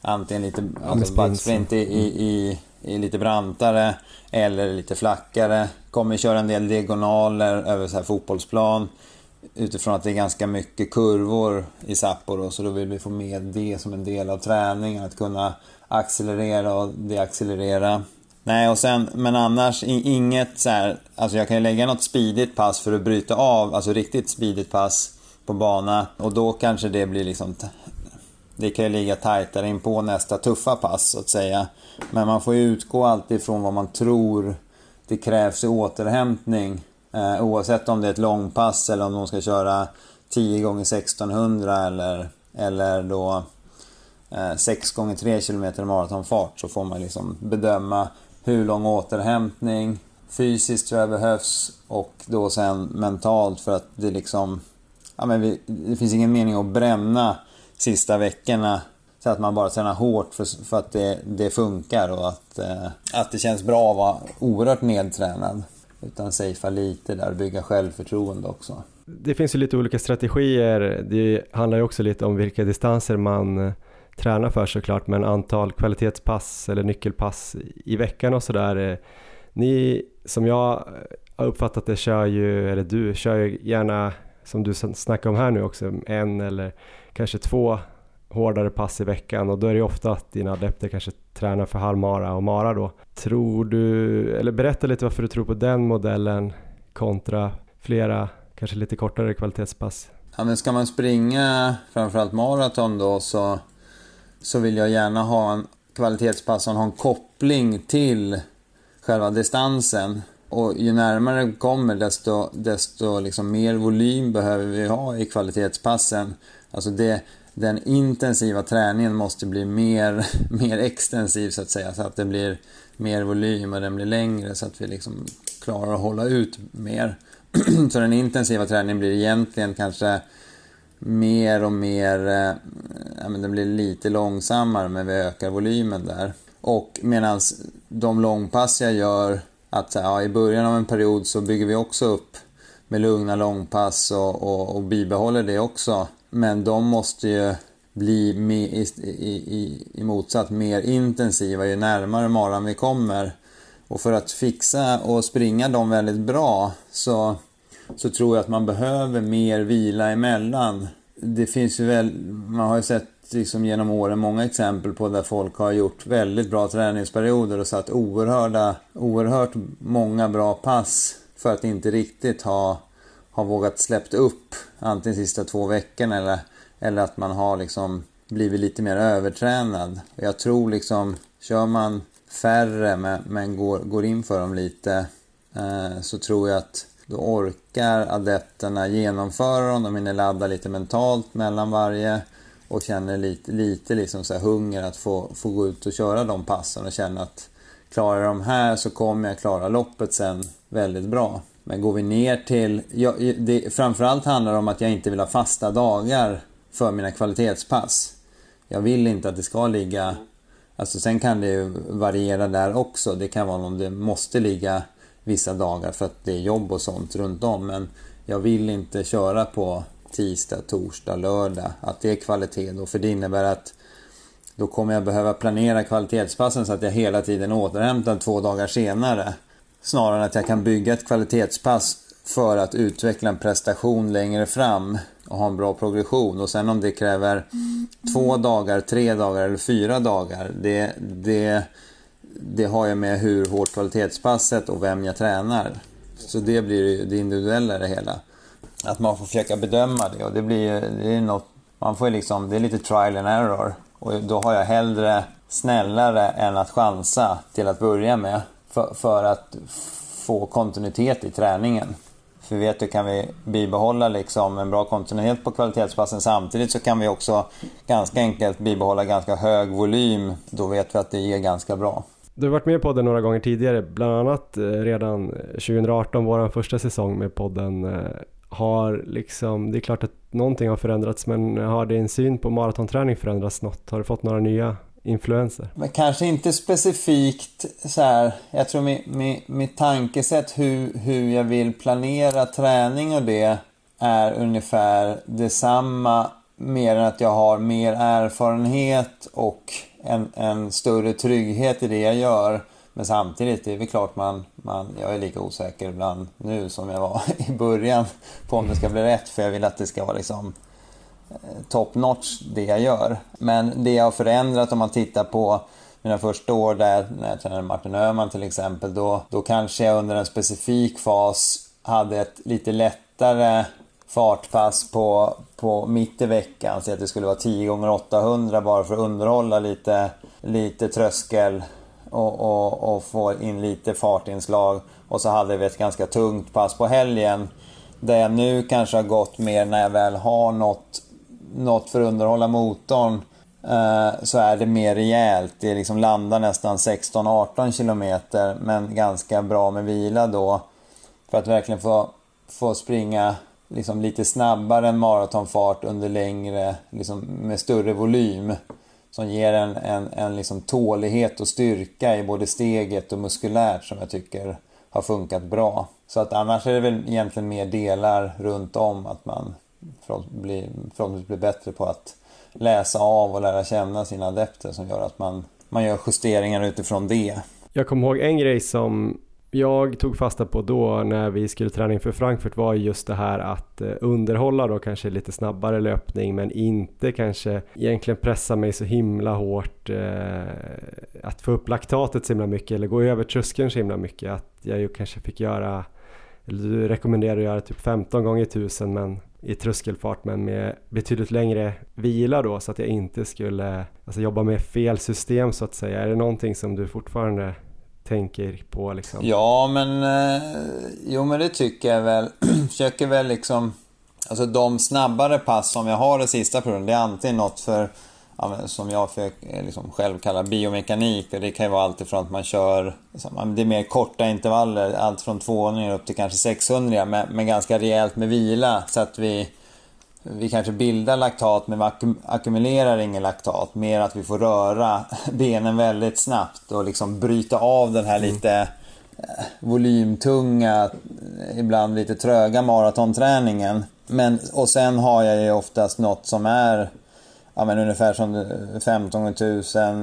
antingen lite alltså backsprint i, i, i, lite brantare eller lite flackare. Kommer köra en del diagonaler över så här fotbollsplan utifrån att det är ganska mycket kurvor i Sapporo så då vill vi få med det som en del av träningen. Att kunna accelerera och deaccelerera. Nej, och sen, men annars inget så här, alltså jag kan ju lägga något speedigt pass för att bryta av, alltså riktigt speedigt pass på bana och då kanske det blir liksom det kan ju ligga tajtare in på nästa tuffa pass så att säga. Men man får ju utgå alltid från vad man tror det krävs i återhämtning. Eh, oavsett om det är ett långpass eller om de ska köra 10 gånger 1600 eller, eller då Eh, 6 gånger 3 km maratonfart så får man liksom bedöma hur lång återhämtning fysiskt tror jag behövs och då sen mentalt för att det liksom... Ja, men vi, det finns ingen mening att bränna sista veckorna så att man bara tränar hårt för, för att det, det funkar och att, eh, att det känns bra att vara oerhört nedtränad. Utan safea lite där och bygga självförtroende också. Det finns ju lite olika strategier. Det handlar ju också lite om vilka distanser man träna tränar för såklart, men antal kvalitetspass eller nyckelpass i veckan och sådär. Eh, ni, som jag eh, har uppfattat det, kör ju, eller du kör ju gärna, som du snackar om här nu också, en eller kanske två hårdare pass i veckan och då är det ofta att dina adepter kanske tränar för halvmara och mara då. Tror du, eller berätta lite varför du tror på den modellen kontra flera, kanske lite kortare kvalitetspass. Ja men ska man springa framförallt maraton då så, så vill jag gärna ha en kvalitetspass som har en koppling till själva distansen. Och ju närmare det kommer desto, desto liksom mer volym behöver vi ha i kvalitetspassen. Alltså det, den intensiva träningen måste bli mer, *laughs* mer extensiv så att säga. Så att det blir mer volym och den blir längre så att vi liksom klarar att hålla ut mer. *clears throat* så den intensiva träningen blir egentligen kanske mer och mer, eh, ja men den blir lite långsammare men vi ökar volymen där. Och medan de långpass jag gör, att ja, i början av en period så bygger vi också upp med lugna långpass och, och, och bibehåller det också. Men de måste ju bli med, i, i, i motsatt mer intensiva ju närmare maran vi kommer. Och för att fixa och springa dem väldigt bra så, så tror jag att man behöver mer vila emellan. Det finns ju väl, man har ju sett liksom genom åren många exempel på där folk har gjort väldigt bra träningsperioder och satt oerhörda, oerhört många bra pass för att inte riktigt ha ha vågat släppt upp antingen sista två veckorna eller, eller att man har liksom blivit lite mer övertränad. Jag tror liksom, kör man färre men, men går, går in för dem lite eh, så tror jag att då orkar adepterna genomföra dem, de hinner ladda lite mentalt mellan varje och känner lite, lite liksom så hunger att få, få gå ut och köra de passen och känna att klarar jag de här så kommer jag klara loppet sen väldigt bra. Men går vi ner till... Ja, det, framförallt handlar det om att jag inte vill ha fasta dagar för mina kvalitetspass. Jag vill inte att det ska ligga... Alltså sen kan det ju variera där också. Det kan vara om det måste ligga vissa dagar för att det är jobb och sånt runt om. Men jag vill inte köra på tisdag, torsdag, lördag. Att det är kvalitet då. För det innebär att då kommer jag behöva planera kvalitetspassen så att jag hela tiden återhämtar två dagar senare. Snarare än att jag kan bygga ett kvalitetspass för att utveckla en prestation längre fram och ha en bra progression. Och sen om det kräver två dagar, tre dagar eller fyra dagar. Det, det, det har jag med hur hårt kvalitetspasset och vem jag tränar. Så det blir det individuella i det hela. Att man får försöka bedöma det och det blir det är något, man får liksom, det är lite trial and error. Och då har jag hellre snällare än att chansa till att börja med. För, för att få kontinuitet i träningen. För vi vet du, kan vi bibehålla liksom en bra kontinuitet på kvalitetspassen samtidigt så kan vi också ganska enkelt bibehålla ganska hög volym. Då vet vi att det ger ganska bra. Du har varit med i podden några gånger tidigare, bland annat eh, redan eh, 2018, vår första säsong med podden. Eh, har liksom, det är klart att någonting har förändrats, men har din syn på maratonträning förändrats något? Har du fått några nya influenser? Men kanske inte specifikt så här. Jag tror mitt, mitt tankesätt hur, hur jag vill planera träning och det är ungefär detsamma. Mer än att jag har mer erfarenhet och en, en större trygghet i det jag gör. Men samtidigt, det är väl klart man, man, jag är lika osäker ibland nu som jag var *laughs* i början på om det ska bli rätt. För jag vill att det ska vara liksom eh, top notch det jag gör. Men det jag har förändrat om man tittar på mina första år där, när jag tränade Martin Öhman till exempel, då, då kanske jag under en specifik fas hade ett lite lättare fartpass på, på mitt i veckan. Säg att det skulle vara 10 gånger 800 bara för att underhålla lite, lite tröskel och, och, och få in lite fartinslag. Och så hade vi ett ganska tungt pass på helgen. Där jag nu kanske har gått mer när jag väl har något, något för att underhålla motorn. Eh, så är det mer rejält. Det liksom landar nästan 16-18 km men ganska bra med vila då. För att verkligen få, få springa liksom lite snabbare än maratonfart under längre, liksom med större volym. Som ger en, en, en liksom tålighet och styrka i både steget och muskulärt som jag tycker har funkat bra. Så att annars är det väl egentligen mer delar runt om att man förhoppningsvis blir bättre på att läsa av och lära känna sina adepter som gör att man, man gör justeringar utifrån det. Jag kommer ihåg en grej som jag tog fasta på då när vi skulle träna inför Frankfurt var just det här att eh, underhålla då kanske lite snabbare löpning men inte kanske egentligen pressa mig så himla hårt eh, att få upp laktatet så himla mycket eller gå över tröskeln så himla mycket att jag ju kanske fick göra eller du rekommenderar att göra typ 15 gånger 1000 men i tröskelfart men med betydligt längre vila då så att jag inte skulle alltså, jobba med fel system så att säga. Är det någonting som du fortfarande tänker på liksom? Ja, men, eh, jo, men det tycker jag väl. *clears throat* Försöker väl liksom... Alltså de snabbare pass som jag har det sista perioden, det är antingen något för ja, som jag för, eh, liksom, själv kallar biomekanik. Och Det kan ju vara allt ifrån att man kör, liksom, det är mer korta intervaller, allt från 200 upp till kanske 600 men, men ganska rejält med vila så att vi vi kanske bildar laktat men vi ackumulerar ingen laktat. Mer att vi får röra *laughs* benen väldigt snabbt och liksom bryta av den här mm. lite eh, volymtunga, ibland lite tröga maratonträningen. Men, och sen har jag ju oftast något som är ja, men ungefär som 15 000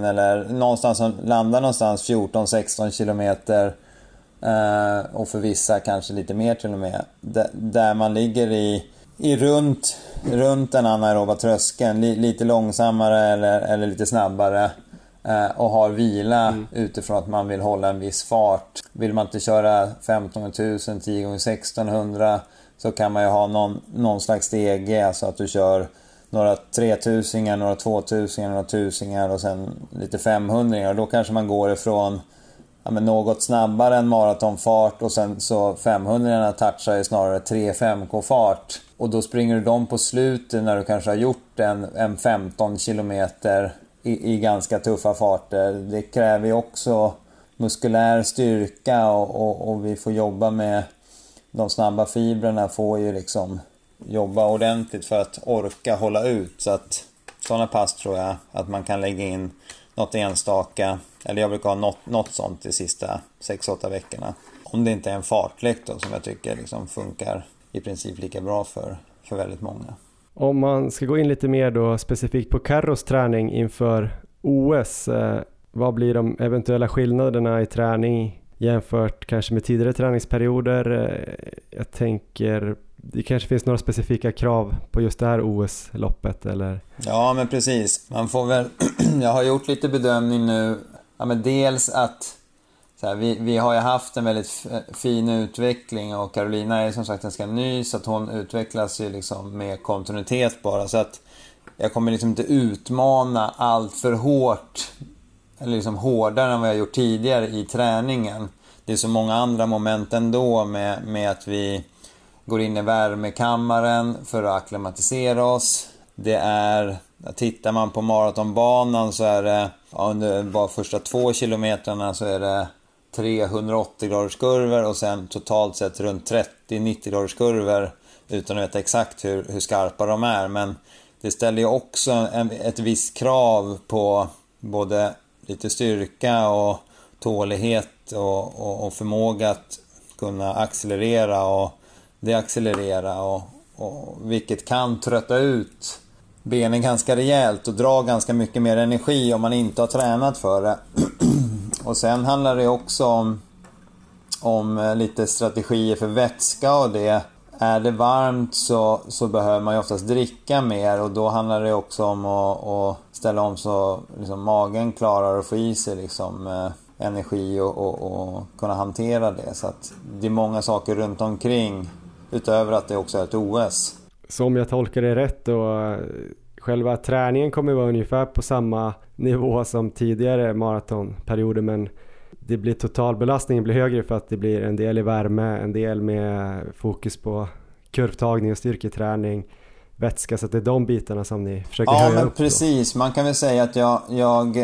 eller någonstans som landar någonstans 14-16 kilometer. Eh, och för vissa kanske lite mer till och med. Där man ligger i, i runt runt den anaeroba tröskeln, li, lite långsammare eller, eller lite snabbare. Eh, och har vila mm. utifrån att man vill hålla en viss fart. Vill man inte köra 15 000, 10 gånger 1600 så kan man ju ha någon, någon slags stege, alltså att du kör några 3000, några 2000, några tusingar och sen lite 500 och Då kanske man går ifrån ja, men något snabbare än maratonfart och sen så 500 touchar ju snarare 3-5k-fart. Och då springer du dem på slutet när du kanske har gjort en, en 15 kilometer i, i ganska tuffa farter. Det kräver ju också muskulär styrka och, och, och, vi får jobba med de snabba fibrerna får ju liksom jobba ordentligt för att orka hålla ut. Så att sådana pass tror jag att man kan lägga in något enstaka. Eller jag brukar ha något, något sånt de sista 6-8 veckorna. Om det inte är en fartlek då som jag tycker liksom funkar i princip lika bra för, för väldigt många. Om man ska gå in lite mer då specifikt på Carros träning inför OS. Eh, vad blir de eventuella skillnaderna i träning jämfört kanske med tidigare träningsperioder? Eh, jag tänker det kanske finns några specifika krav på just det här OS-loppet eller? Ja men precis. Man får väl... *clears throat* jag har gjort lite bedömning nu. Ja, men dels att här, vi, vi har ju haft en väldigt fin utveckling och Carolina är som sagt ganska ny så att hon utvecklas ju liksom med kontinuitet bara. Så att jag kommer liksom inte utmana allt för hårt eller liksom hårdare än vad jag gjort tidigare i träningen. Det är så många andra moment ändå med, med att vi går in i värmekammaren för att akklimatisera oss. Det är, tittar man på maratonbanan så är det, ja, under bara första två kilometrarna så är det 380 graders kurvor och sen totalt sett runt 30-90 graders kurvor utan att veta exakt hur, hur skarpa de är. Men det ställer ju också en, ett visst krav på både lite styrka och tålighet och, och, och förmåga att kunna accelerera och deaccelerera och, och vilket kan trötta ut benen ganska rejält och dra ganska mycket mer energi om man inte har tränat för det. *clears throat* och sen handlar det också om, om eh, lite strategier för vätska och det. Är det varmt så, så behöver man ju oftast dricka mer och då handlar det också om att, att ställa om så liksom, magen klarar att få i sig liksom, eh, energi och, och, och, kunna hantera det. Så att det är många saker runt omkring utöver att det också är ett OS. Så om jag tolkar det rätt då, eh, själva träningen kommer vara ungefär på samma nivå som tidigare maratonperioder men det blir totalbelastningen blir högre för att det blir en del i värme, en del med fokus på kurvtagning och styrketräning, vätska, så att det är de bitarna som ni försöker ja, höja upp. Ja, men precis. Då. Man kan väl säga att jag, jag,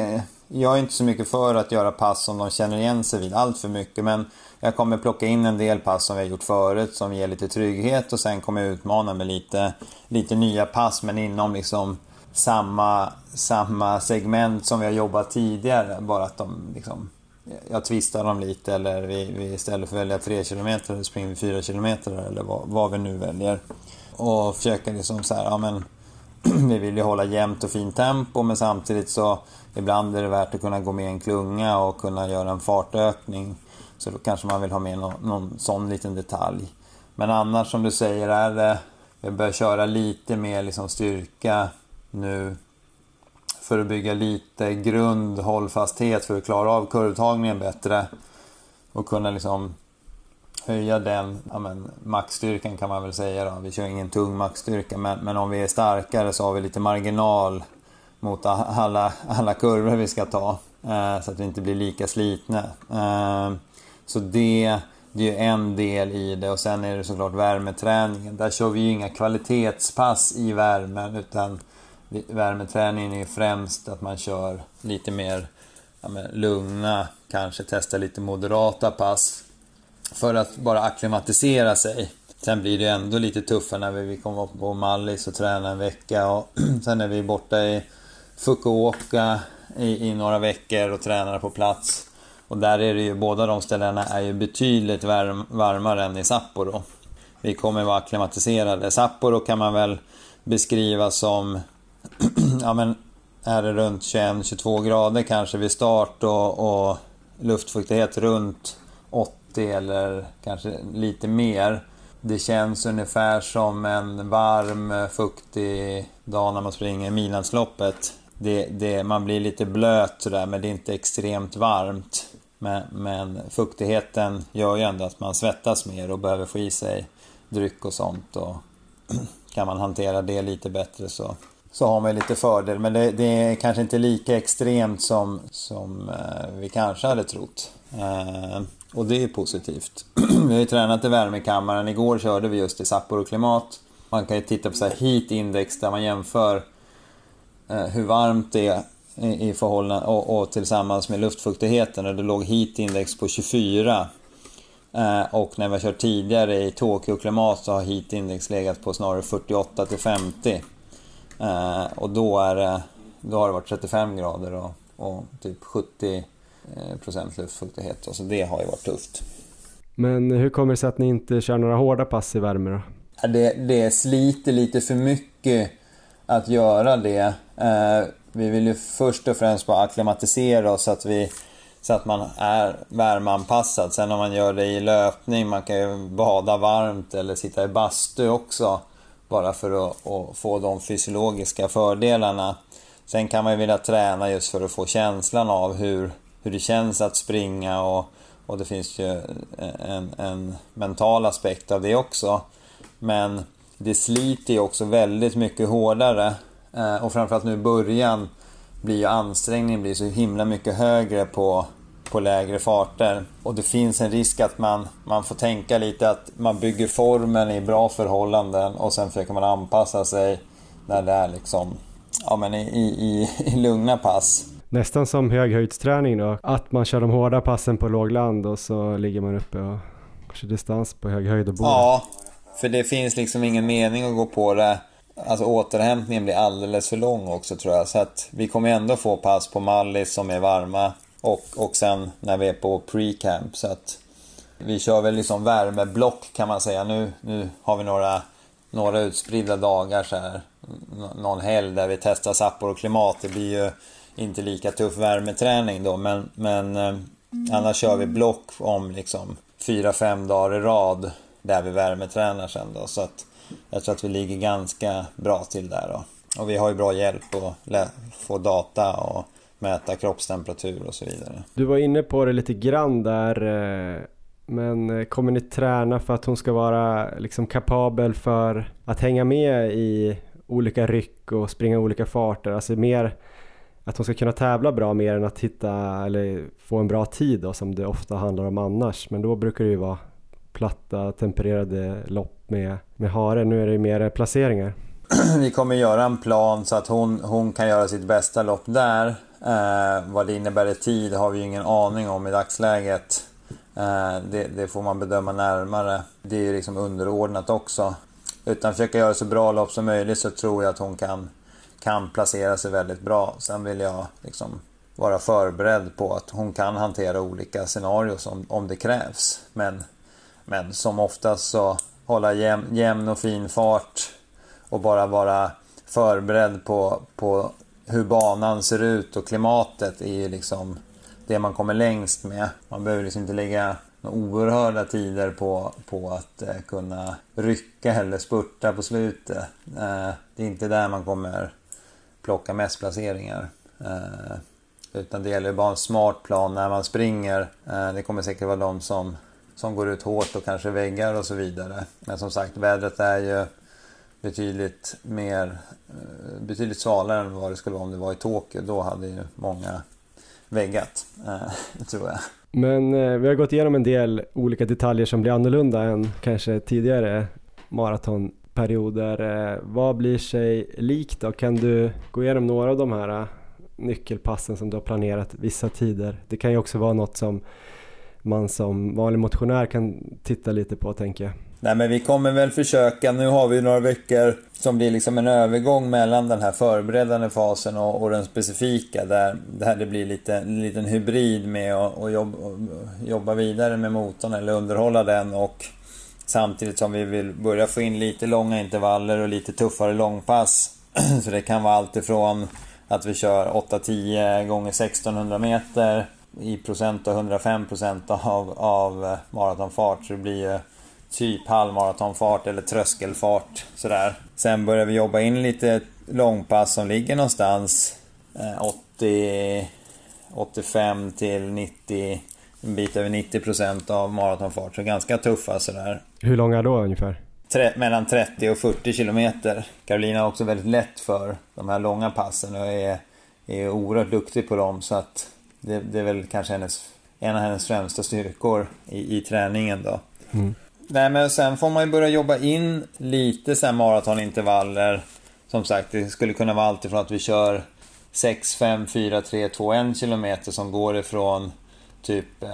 jag är inte så mycket för att göra pass som de känner igen sig vid allt för mycket, men jag kommer plocka in en del pass som vi har gjort förut som ger lite trygghet och sen kommer jag utmana med lite, lite nya pass men inom liksom samma, samma segment som vi har jobbat tidigare. Bara att de liksom, jag twistar dem lite eller vi, vi istället för att välja 3 km springer vi 4 km eller vad, vad vi nu väljer. Och försöka liksom så här, ja men *clears throat* vi vill ju hålla jämnt och fint tempo men samtidigt så ibland är det värt att kunna gå med en klunga och kunna göra en fartökning så då kanske man vill ha med någon, någon sån liten detalj. Men annars som du säger är det, vi börjar köra lite mer liksom styrka nu för att bygga lite grund, hållfasthet för att klara av kurvtagningen bättre. Och kunna liksom höja den, ja men maxstyrkan kan man väl säga då. Vi kör ingen tung maxstyrka men, men om vi är starkare så har vi lite marginal mot alla, alla kurvor vi ska ta. Eh, så att vi inte blir lika slitna. Eh, så det, det är en del i det och sen är det såklart värmeträningen. Där kör vi ju inga kvalitetspass i värmen utan värmeträningen är ju främst att man kör lite mer ja, lugna, kanske testa lite moderata pass. För att bara akklimatisera sig. Sen blir det ändå lite tuffare när vi kommer upp på Mallis och tränar en vecka och *clears throat* sen är vi borta i Fukuoka i, i några veckor och tränar på plats. Och där är det ju, båda de ställena är ju betydligt varm, varmare än i Sapporo. Vi kommer vara klimatiserade. Sapporo kan man väl beskriva som, *clears throat* ja men, är det runt 21-22 grader kanske vid start och, och luftfuktighet runt 80 eller kanske lite mer. Det känns ungefär som en varm, fuktig dag när man springer Milansloppet. Det, det, man blir lite blöt sådär men det är inte extremt varmt. Men, men fuktigheten gör ju ändå att man svettas mer och behöver få i sig dryck och sånt. Och *clears throat* kan man hantera det lite bättre så, så har man lite fördel. Men det, det är kanske inte lika extremt som, som eh, vi kanske hade trott. Eh, och det är positivt. *clears throat* vi har ju tränat i värmekammaren. Igår körde vi just i Sapporo-klimat. Man kan ju titta på så här heat index där man jämför eh, hur varmt det är i förhållande och, och tillsammans med luftfuktigheten och det låg heat index på 24. Eh, och när vi har kört tidigare i Tokyo-klimat så har heat-index legat på snarare 48 till 50. Eh, och då, är då har det varit 35 grader och, och typ 70 procent luftfuktighet. Så det har ju varit tufft. Men hur kommer det sig att ni inte kör några hårda pass i värme då? Det, det sliter lite för mycket att göra det. Vi vill ju först och främst bara akklimatisera oss så att, vi, så att man är värmeanpassad. Sen om man gör det i löpning, man kan ju bada varmt eller sitta i bastu också. Bara för att, att få de fysiologiska fördelarna. Sen kan man ju vilja träna just för att få känslan av hur, hur det känns att springa och, och det finns ju en, en mental aspekt av det också. Men det sliter ju också väldigt mycket hårdare. Eh, och framförallt nu i början blir ju ansträngningen blir så himla mycket högre på, på lägre farter. Och det finns en risk att man, man får tänka lite att man bygger formen i bra förhållanden och sen försöker man anpassa sig när det är liksom, ja men i, i, i lugna pass. Nästan som höghöjdsträning då, att man kör de hårda passen på lågland och så ligger man uppe och kör distans på hög höjd och bor. Ja, för det finns liksom ingen mening att gå på det. Alltså återhämtningen blir alldeles för lång också tror jag. Så att vi kommer ändå få pass på Mallis som är varma. Och, och sen när vi är på pre-camp. Så att vi kör väl liksom värmeblock kan man säga. Nu, nu har vi några, några utspridda dagar så här. Någon helg där vi testar Sapporo klimat. Det blir ju inte lika tuff värmeträning då. Men, men eh, annars kör vi block om liksom 4-5 dagar i rad där vi värmetränar sen då. Så att jag tror att vi ligger ganska bra till där då. Och vi har ju bra hjälp att få data och mäta kroppstemperatur och så vidare. Du var inne på det lite grann där. Eh, men eh, kommer ni träna för att hon ska vara liksom kapabel för att hänga med i olika ryck och springa olika farter? Alltså mer att hon ska kunna tävla bra mer än att hitta eller få en bra tid då, som det ofta handlar om annars. Men då brukar det ju vara platta tempererade lopp med, med hare. Nu är det mer placeringar. *clears throat* Vi kommer göra en plan så att hon, hon kan göra sitt bästa lopp där. Eh, vad det innebär i tid har vi ju ingen aning om i dagsläget. Eh, det, det, får man bedöma närmare. Det är ju liksom underordnat också. Utan försöka göra så bra lopp som möjligt så tror jag att hon kan, kan placera sig väldigt bra. Sen vill jag liksom vara förberedd på att hon kan hantera olika scenarier om, om det krävs. Men men som oftast så hålla jäm, jämn och fin fart och bara vara förberedd på, på hur banan ser ut och klimatet är ju liksom det man kommer längst med. Man behöver liksom inte lägga oerhörda tider på, på att eh, kunna rycka eller spurta på slutet. Eh, det är inte där man kommer plocka mest placeringar. Eh, utan det gäller bara en smart plan när man springer. Eh, det kommer säkert vara de som som går ut hårt och kanske väggar och så vidare. Men som sagt, vädret är ju betydligt mer eh, betydligt svalare än vad det skulle vara om det var i Tokyo. Då hade ju många väggat, eh, *laughs* tror jag. Men eh, vi har gått igenom en del olika detaljer som blir annorlunda än kanske tidigare maratonperioder. Vad blir sig likt då? Kan du gå igenom några av de här nyckelpassen som du har planerat vissa tider? Det kan ju också vara något som man som vanlig motionär kan titta lite på tänker jag. Nej men vi kommer väl försöka, nu har vi några veckor som blir liksom en övergång mellan den här förberedande fasen och, och den specifika där, där det blir lite, en liten hybrid med att jobba, jobba vidare med motorn eller underhålla den och samtidigt som vi vill börja få in lite långa intervaller och lite tuffare långpass. *clears throat* Så det kan vara allt ifrån att vi kör 8-10 gånger 1600 meter i procent och 105 procent av, av maratonfart. Så det blir ju typ halvmaratonfart eller tröskelfart sådär. Sen börjar vi jobba in lite långpass som ligger någonstans 80, eh, 85 till 90, en bit över 90 procent av maratonfart. Så ganska tuffa sådär. Hur långa då ungefär? Tre, mellan 30 och 40 kilometer. Carolina har också väldigt lätt för de här långa passen och är, är oerhört duktig på dem. Så att det, det är väl kanske hennes, en av hennes främsta styrkor i, i träningen då. Mm. Nej men sen får man ju börja jobba in lite så här maratonintervaller. Som sagt, det skulle kunna vara alltifrån att vi kör 6, 5, 4, 3, 2, 1 kilometer som går ifrån typ eh,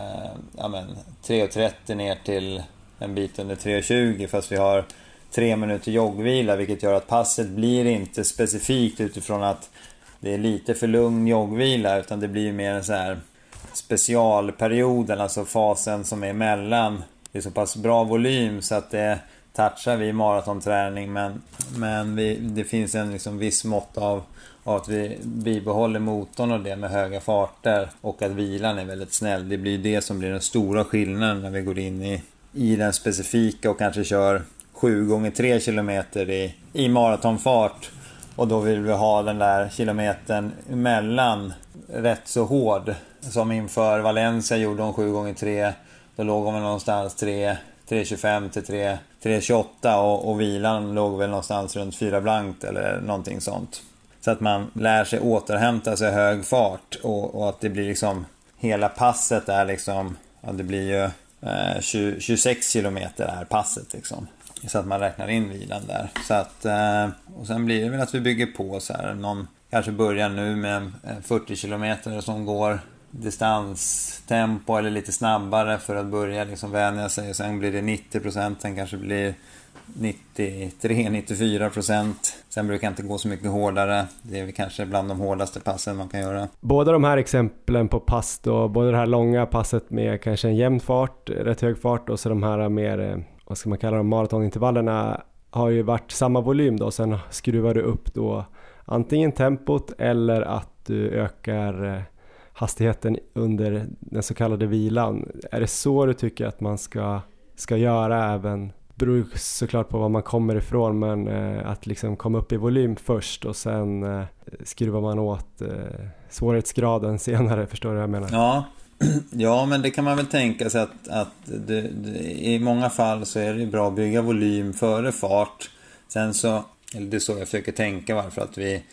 ja, 3.30 ner till en bit under 3.20 fast vi har tre minuter joggvila vilket gör att passet blir inte specifikt utifrån att det är lite för lugn joggvila utan det blir mer en så här specialperioden, alltså fasen som är emellan. Det är så pass bra volym så att det touchar vi maratonträning men, men vi, det finns en liksom viss mått av, av att vi bibehåller motorn och det med höga farter och att vilan är väldigt snäll. Det blir det som blir den stora skillnaden när vi går in i, i den specifika och kanske kör 7 gånger 3 km i, i maratonfart. Och då vill vi ha den där kilometern emellan rätt så hård. Som inför Valencia gjorde hon 7 gånger 3 Då låg hon väl någonstans 3 3.25 till 3, 3.28 och, och vilan låg väl någonstans runt 4 blankt eller någonting sånt. Så att man lär sig återhämta sig hög fart och, och att det blir liksom hela passet är liksom, ja det blir ju eh, 20, 26 kilometer är passet liksom. Så att man räknar in vilan där. Så att, eh, och sen blir det väl att vi bygger på så här. Någon kanske börjar nu med eh, 40 kilometer som går distanstempo eller lite snabbare för att börja liksom vänja sig. Och sen blir det 90 procent, sen kanske blir 93-94 procent. Sen brukar jag inte gå så mycket hårdare. Det är väl kanske bland de hårdaste passen man kan göra. Båda de här exemplen på pass då, både det här långa passet med kanske en jämn fart, rätt hög fart och så de här mer, eh, vad ska man kalla dem, maratonintervallerna har ju varit samma volym då. Sen skruvar du upp då antingen tempot eller att du ökar eh, hastigheten under den så kallade vilan. Är det så du tycker att man ska, ska göra även? Det beror såklart på var man kommer ifrån men eh, att liksom komma upp i volym först och sen eh, skruvar man åt svårighetsgraden *laughs* senare, förstår du vad jag menar? Ja, *clears throat* ja men det kan man väl tänka sig att, att det, det, i många fall så är det bra att bygga volym före fart. Sen så, eller det är så jag försöker tänka varför att vi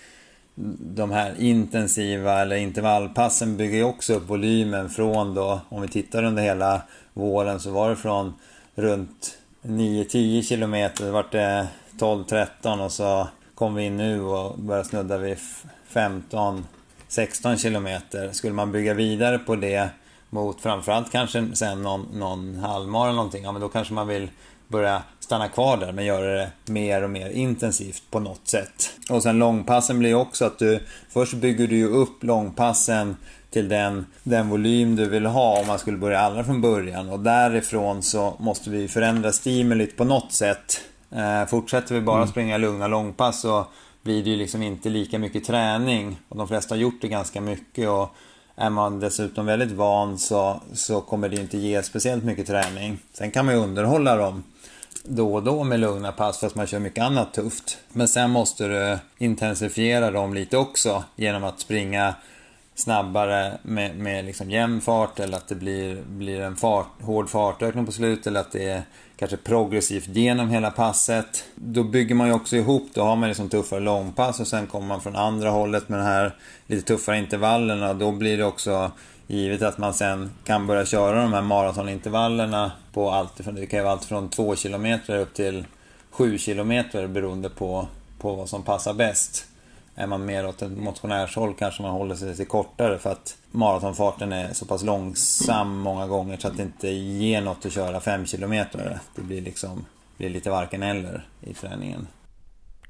de här intensiva eller intervallpassen bygger ju också upp volymen från då, om vi tittar under hela våren så var det från runt 9-10 kilometer, det vart det 12-13 och så kom vi in nu och började snudda vid 15. 15-16 kilometer. Skulle man bygga vidare på det mot framförallt kanske sen någon, någon halvmara eller någonting, ja men då kanske man vill börja stanna kvar där men göra det mer och mer intensivt på något sätt. Och sen långpassen blir också att du först bygger du ju upp långpassen till den, den volym du vill ha om man skulle börja allra från början och därifrån så måste vi förändra stimulit på något sätt. Eh, fortsätter vi bara mm. springa lugna långpass så blir det ju liksom inte lika mycket träning och de flesta har gjort det ganska mycket och är man dessutom väldigt van så, så kommer det inte ge speciellt mycket träning. Sen kan man ju underhålla dem då och då med lugna pass fast man kör mycket annat tufft. Men sen måste du intensifiera dem lite också genom att springa snabbare med, med liksom jämn fart eller att det blir, blir en fart, hård fartökning på slutet eller att det är kanske progressivt genom hela passet. Då bygger man ju också ihop, då har man liksom tuffare långpass och sen kommer man från andra hållet med de här lite tuffare intervallerna. Då blir det också Givet att man sen kan börja köra de här maratonintervallerna på allt från, det kan ju vara allt från 2 km upp till 7 km beroende på, på vad som passar bäst. Är man mer åt ett motionärshåll kanske man håller sig lite kortare för att maratonfarten är så pass långsam många gånger så att det inte ger något att köra 5 km. Det blir liksom blir lite varken eller i träningen.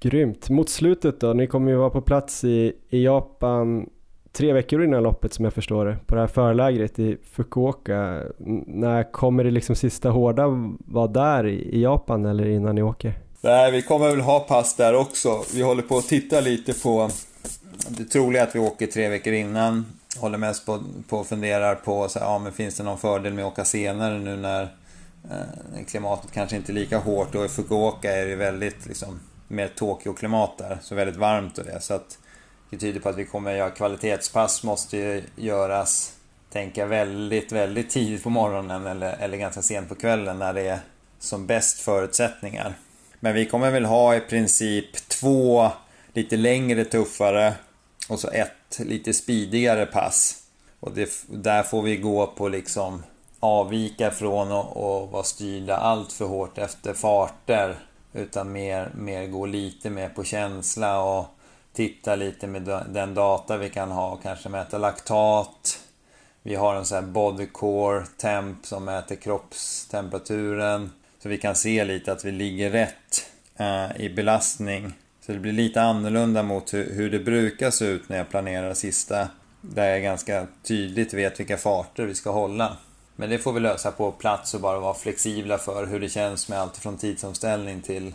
Grymt. Mot slutet då, ni kommer ju vara på plats i, i Japan tre veckor innan loppet som jag förstår det, på det här förlägret i Fukuoka. När kommer det liksom sista hårda vara där i Japan eller innan ni åker? Nej, vi kommer väl ha pass där också. Vi håller på att titta lite på det troliga att vi åker tre veckor innan. Håller mest på, på och funderar på så här, ja, men finns det någon fördel med att åka senare nu när eh, klimatet kanske inte är lika hårt. Och i Fukuoka är det väldigt liksom, mer Tokyo-klimat där, så väldigt varmt och det. Så att det tyder på att vi kommer att göra kvalitetspass måste ju göras, tänka väldigt, väldigt tidigt på morgonen eller, eller ganska sent på kvällen när det är som bäst förutsättningar. Men vi kommer väl ha i princip två lite längre tuffare och så ett lite speedigare pass. Och det, där får vi gå på liksom avvika från och, och vara styrda allt för hårt efter farter. Utan mer, mer gå lite mer på känsla och titta lite med den data vi kan ha och kanske mäta laktat. Vi har en sån här body core temp som mäter kroppstemperaturen. Så vi kan se lite att vi ligger rätt eh, i belastning. Så det blir lite annorlunda mot hur, hur det brukar se ut när jag planerar sista. Där jag ganska tydligt vet vilka farter vi ska hålla. Men det får vi lösa på plats och bara vara flexibla för hur det känns med allt från tidsomställning till,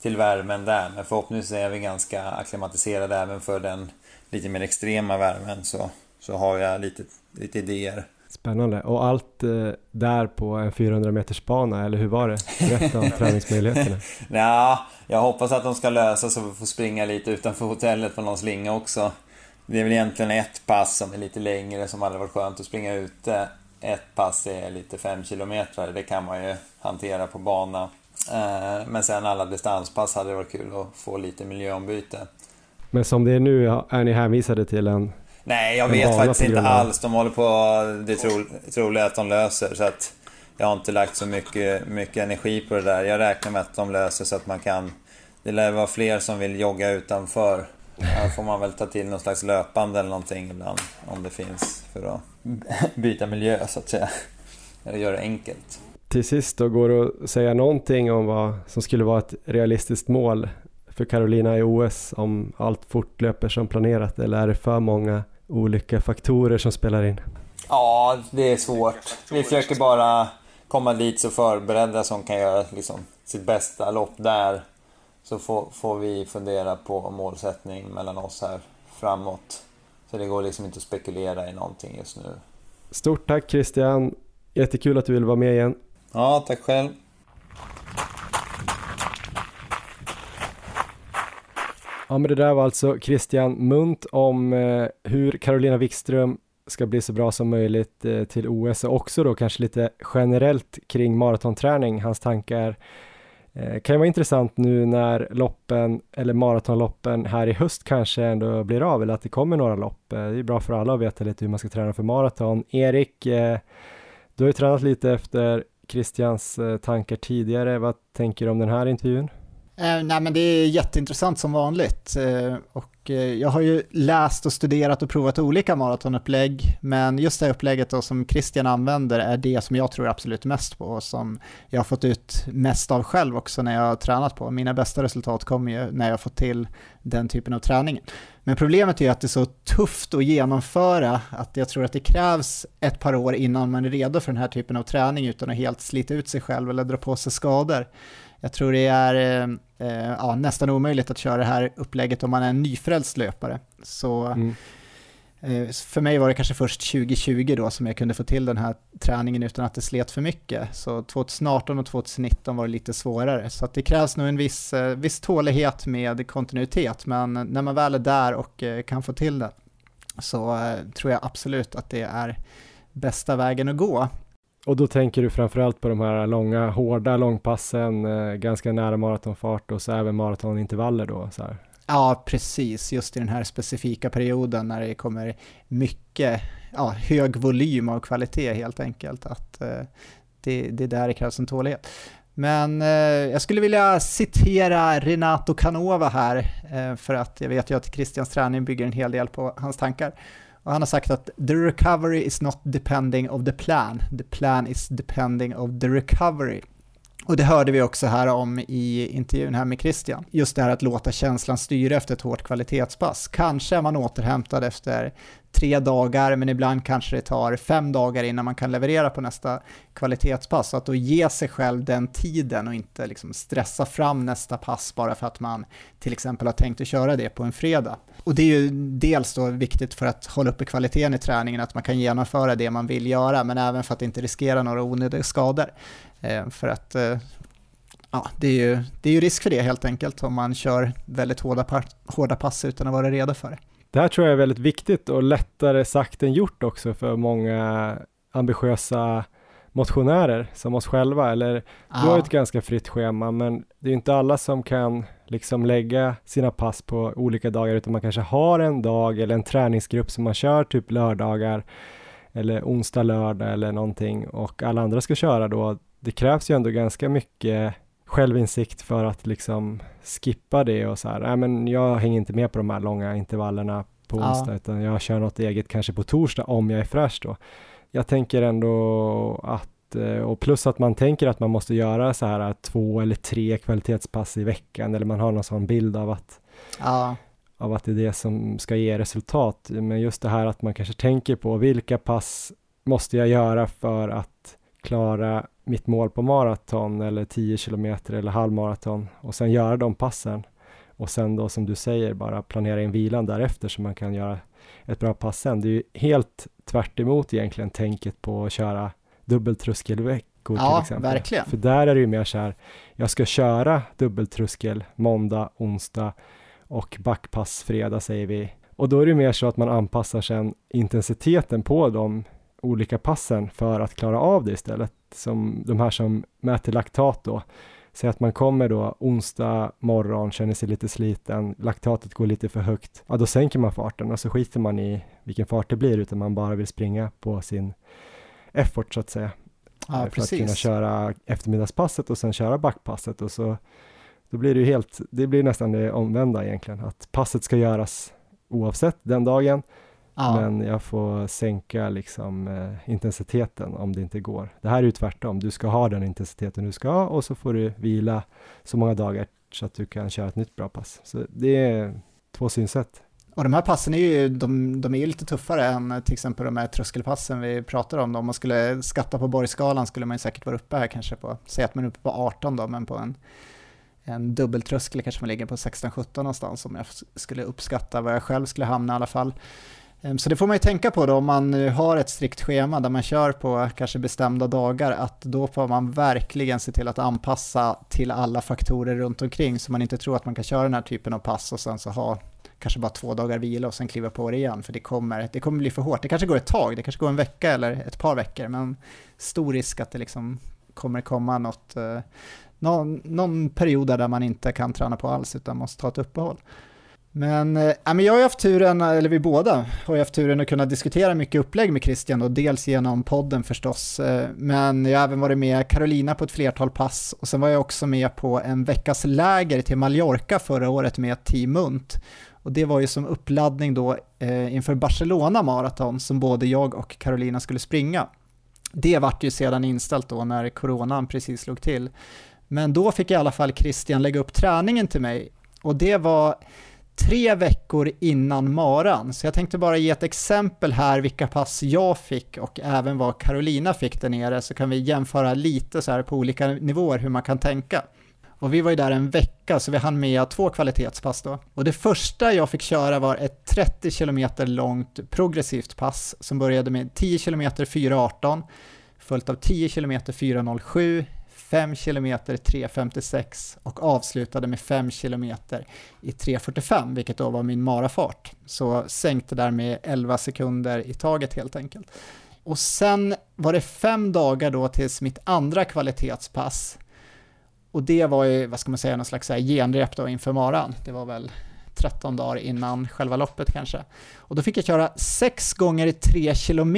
till värmen där. Men förhoppningsvis är vi ganska akklimatiserade även för den lite mer extrema värmen så, så har jag lite, lite idéer. Spännande. Och allt eh, där på en 400 meters bana, eller hur var det? Berätta om *laughs* träningsmöjligheterna. ja, jag hoppas att de ska lösa så vi får springa lite utanför hotellet på någon slinga också. Det är väl egentligen ett pass som är lite längre som hade varit skönt att springa ute. Ett pass är lite 5 kilometer, det kan man ju hantera på bana. Eh, men sen alla distanspass hade det varit kul att få lite miljöombyte. Men som det är nu är ni hänvisade till en Nej, jag vet faktiskt inte alls. De håller på... Det är troligt att de löser. Så att jag har inte lagt så mycket, mycket energi på det där. Jag räknar med att de löser så att man kan... Det lär vara fler som vill jogga utanför. Här får man väl ta till någon slags löpande eller någonting ibland. Om det finns för att byta miljö så att säga. Eller göra det enkelt. Till sist då, går det att säga någonting om vad som skulle vara ett realistiskt mål för Carolina i OS om allt fortlöper som planerat eller är det för många olika faktorer som spelar in? Ja, det är svårt. Vi försöker bara komma dit så förberedda som kan göra liksom, sitt bästa lopp där. Så får, får vi fundera på målsättning mellan oss här framåt. Så det går liksom inte att spekulera i någonting just nu. Stort tack Christian! Jättekul att du vill vara med igen. Ja, tack själv. Ja, men det där var alltså Christian Munt om eh, hur Carolina Wikström ska bli så bra som möjligt eh, till OS och också då kanske lite generellt kring maratonträning, hans tankar. Eh, kan ju vara intressant nu när loppen eller maratonloppen här i höst kanske ändå blir av eller att det kommer några lopp. Eh, det är bra för alla att veta lite hur man ska träna för maraton. Erik, eh, du har ju tränat lite efter Christians eh, tankar tidigare. Vad tänker du om den här intervjun? Eh, nej men det är jätteintressant som vanligt eh, och eh, jag har ju läst och studerat och provat olika maratonupplägg men just det upplägget då som Christian använder är det som jag tror absolut mest på och som jag har fått ut mest av själv också när jag har tränat på. Mina bästa resultat kommer ju när jag har fått till den typen av träning. Men problemet är att det är så tufft att genomföra att jag tror att det krävs ett par år innan man är redo för den här typen av träning utan att helt slita ut sig själv eller dra på sig skador. Jag tror det är eh, ja, nästan omöjligt att köra det här upplägget om man är en nyfrälst löpare. Så mm. eh, för mig var det kanske först 2020 då som jag kunde få till den här träningen utan att det slet för mycket. Så 2018 och 2019 var det lite svårare. Så det krävs nog en viss, eh, viss tålighet med kontinuitet, men när man väl är där och eh, kan få till det så eh, tror jag absolut att det är bästa vägen att gå. Och då tänker du framförallt på de här långa, hårda långpassen, eh, ganska nära maratonfart och så även maratonintervaller då? Så här. Ja, precis. Just i den här specifika perioden när det kommer mycket, ja, hög volym av kvalitet helt enkelt. Att eh, det, det där det krävs en tålighet. Men eh, jag skulle vilja citera Renato Canova här, eh, för att jag vet ju att Christians träning bygger en hel del på hans tankar. Och han har sagt att the recovery is not depending of the plan, the plan is depending of the recovery. Och det hörde vi också här om i intervjun här med Christian. Just det här att låta känslan styra efter ett hårt kvalitetspass. Kanske är man återhämtad efter tre dagar, men ibland kanske det tar fem dagar innan man kan leverera på nästa kvalitetspass. Så att då ge sig själv den tiden och inte liksom stressa fram nästa pass bara för att man till exempel har tänkt att köra det på en fredag. Och det är ju dels då viktigt för att hålla uppe kvaliteten i träningen, att man kan genomföra det man vill göra, men även för att inte riskera några onödiga skador. Eh, för att eh, ja, det, är ju, det är ju risk för det helt enkelt om man kör väldigt hårda, hårda pass utan att vara redo för det. Det här tror jag är väldigt viktigt och lättare sagt än gjort också för många ambitiösa motionärer som oss själva, eller du har ett ganska fritt schema, men det är inte alla som kan liksom lägga sina pass på olika dagar, utan man kanske har en dag eller en träningsgrupp som man kör typ lördagar eller onsdag, lördag eller någonting och alla andra ska köra då. Det krävs ju ändå ganska mycket självinsikt för att liksom skippa det och så här, nej men jag hänger inte med på de här långa intervallerna på onsdag, ja. utan jag kör något eget kanske på torsdag om jag är fräsch då. Jag tänker ändå att, eh, och plus att man tänker att man måste göra så här två eller tre kvalitetspass i veckan, eller man har någon sån bild av att ja av att det är det som ska ge resultat. Men just det här att man kanske tänker på vilka pass måste jag göra för att klara mitt mål på maraton eller 10 kilometer eller halvmaraton och sen göra de passen. Och sen då som du säger bara planera in vilan därefter så man kan göra ett bra pass sen. Det är ju helt tvärt egentligen tänket på att köra dubbeltröskelveckor ja, till exempel. Verkligen. För där är det ju mer så här, jag ska köra dubbeltröskel måndag, onsdag och backpass fredag säger vi. Och då är det mer så att man anpassar sen intensiteten på de olika passen för att klara av det istället. Som de här som mäter laktat då. Säg att man kommer då onsdag morgon, känner sig lite sliten, laktatet går lite för högt. Ja, då sänker man farten och så skiter man i vilken fart det blir utan man bara vill springa på sin effort så att säga. Ja, för precis. att kunna köra eftermiddagspasset och sen köra backpasset och så då blir det ju helt, det blir nästan det omvända egentligen, att passet ska göras oavsett den dagen, ja. men jag får sänka liksom eh, intensiteten om det inte går. Det här är ju tvärtom, du ska ha den intensiteten du ska ha och så får du vila så många dagar så att du kan köra ett nytt bra pass. Så det är två synsätt. Och de här passen är ju, de, de är ju lite tuffare än till exempel de här tröskelpassen vi pratar om. Om man skulle skatta på Borgskalan skulle man säkert vara uppe här kanske på, säg att man är uppe på 18 då, men på en en dubbeltröskel kanske man ligger på 16-17 någonstans om jag skulle uppskatta var jag själv skulle hamna i alla fall. Ehm, så det får man ju tänka på då om man eh, har ett strikt schema där man kör på kanske bestämda dagar att då får man verkligen se till att anpassa till alla faktorer runt omkring så man inte tror att man kan köra den här typen av pass och sen så ha kanske bara två dagar vila och sen kliva på det igen för det kommer, det kommer bli för hårt. Det kanske går ett tag, det kanske går en vecka eller ett par veckor men stor risk att det liksom kommer komma något, eh, någon, någon period där man inte kan träna på alls utan måste ta ett uppehåll. Men, äh, men jag har ju haft turen, eller vi båda har ju haft turen att kunna diskutera mycket upplägg med Christian och dels genom podden förstås. Eh, men jag har även varit med Carolina på ett flertal pass och sen var jag också med på en veckas läger till Mallorca förra året med Team Munt. Och det var ju som uppladdning då eh, inför Barcelona Marathon som både jag och Carolina skulle springa. Det vart ju sedan inställt då när coronan precis slog till. Men då fick i alla fall Christian lägga upp träningen till mig och det var tre veckor innan maran. Så jag tänkte bara ge ett exempel här vilka pass jag fick och även vad Carolina fick där nere så kan vi jämföra lite så här på olika nivåer hur man kan tänka. Och vi var ju där en vecka så vi hann med två kvalitetspass då. Och det första jag fick köra var ett 30 km långt progressivt pass som började med 10 km 4.18 följt av 10 km 4.07 5 km 3.56 och avslutade med 5 km i 3.45, vilket då var min marafart. Så sänkte där med 11 sekunder i taget helt enkelt. Och sen var det fem dagar då tills mitt andra kvalitetspass. Och det var ju, vad ska man säga, någon slags genrep då inför maran. Det var väl 13 dagar innan själva loppet kanske. Och då fick jag köra 6 gånger 3 km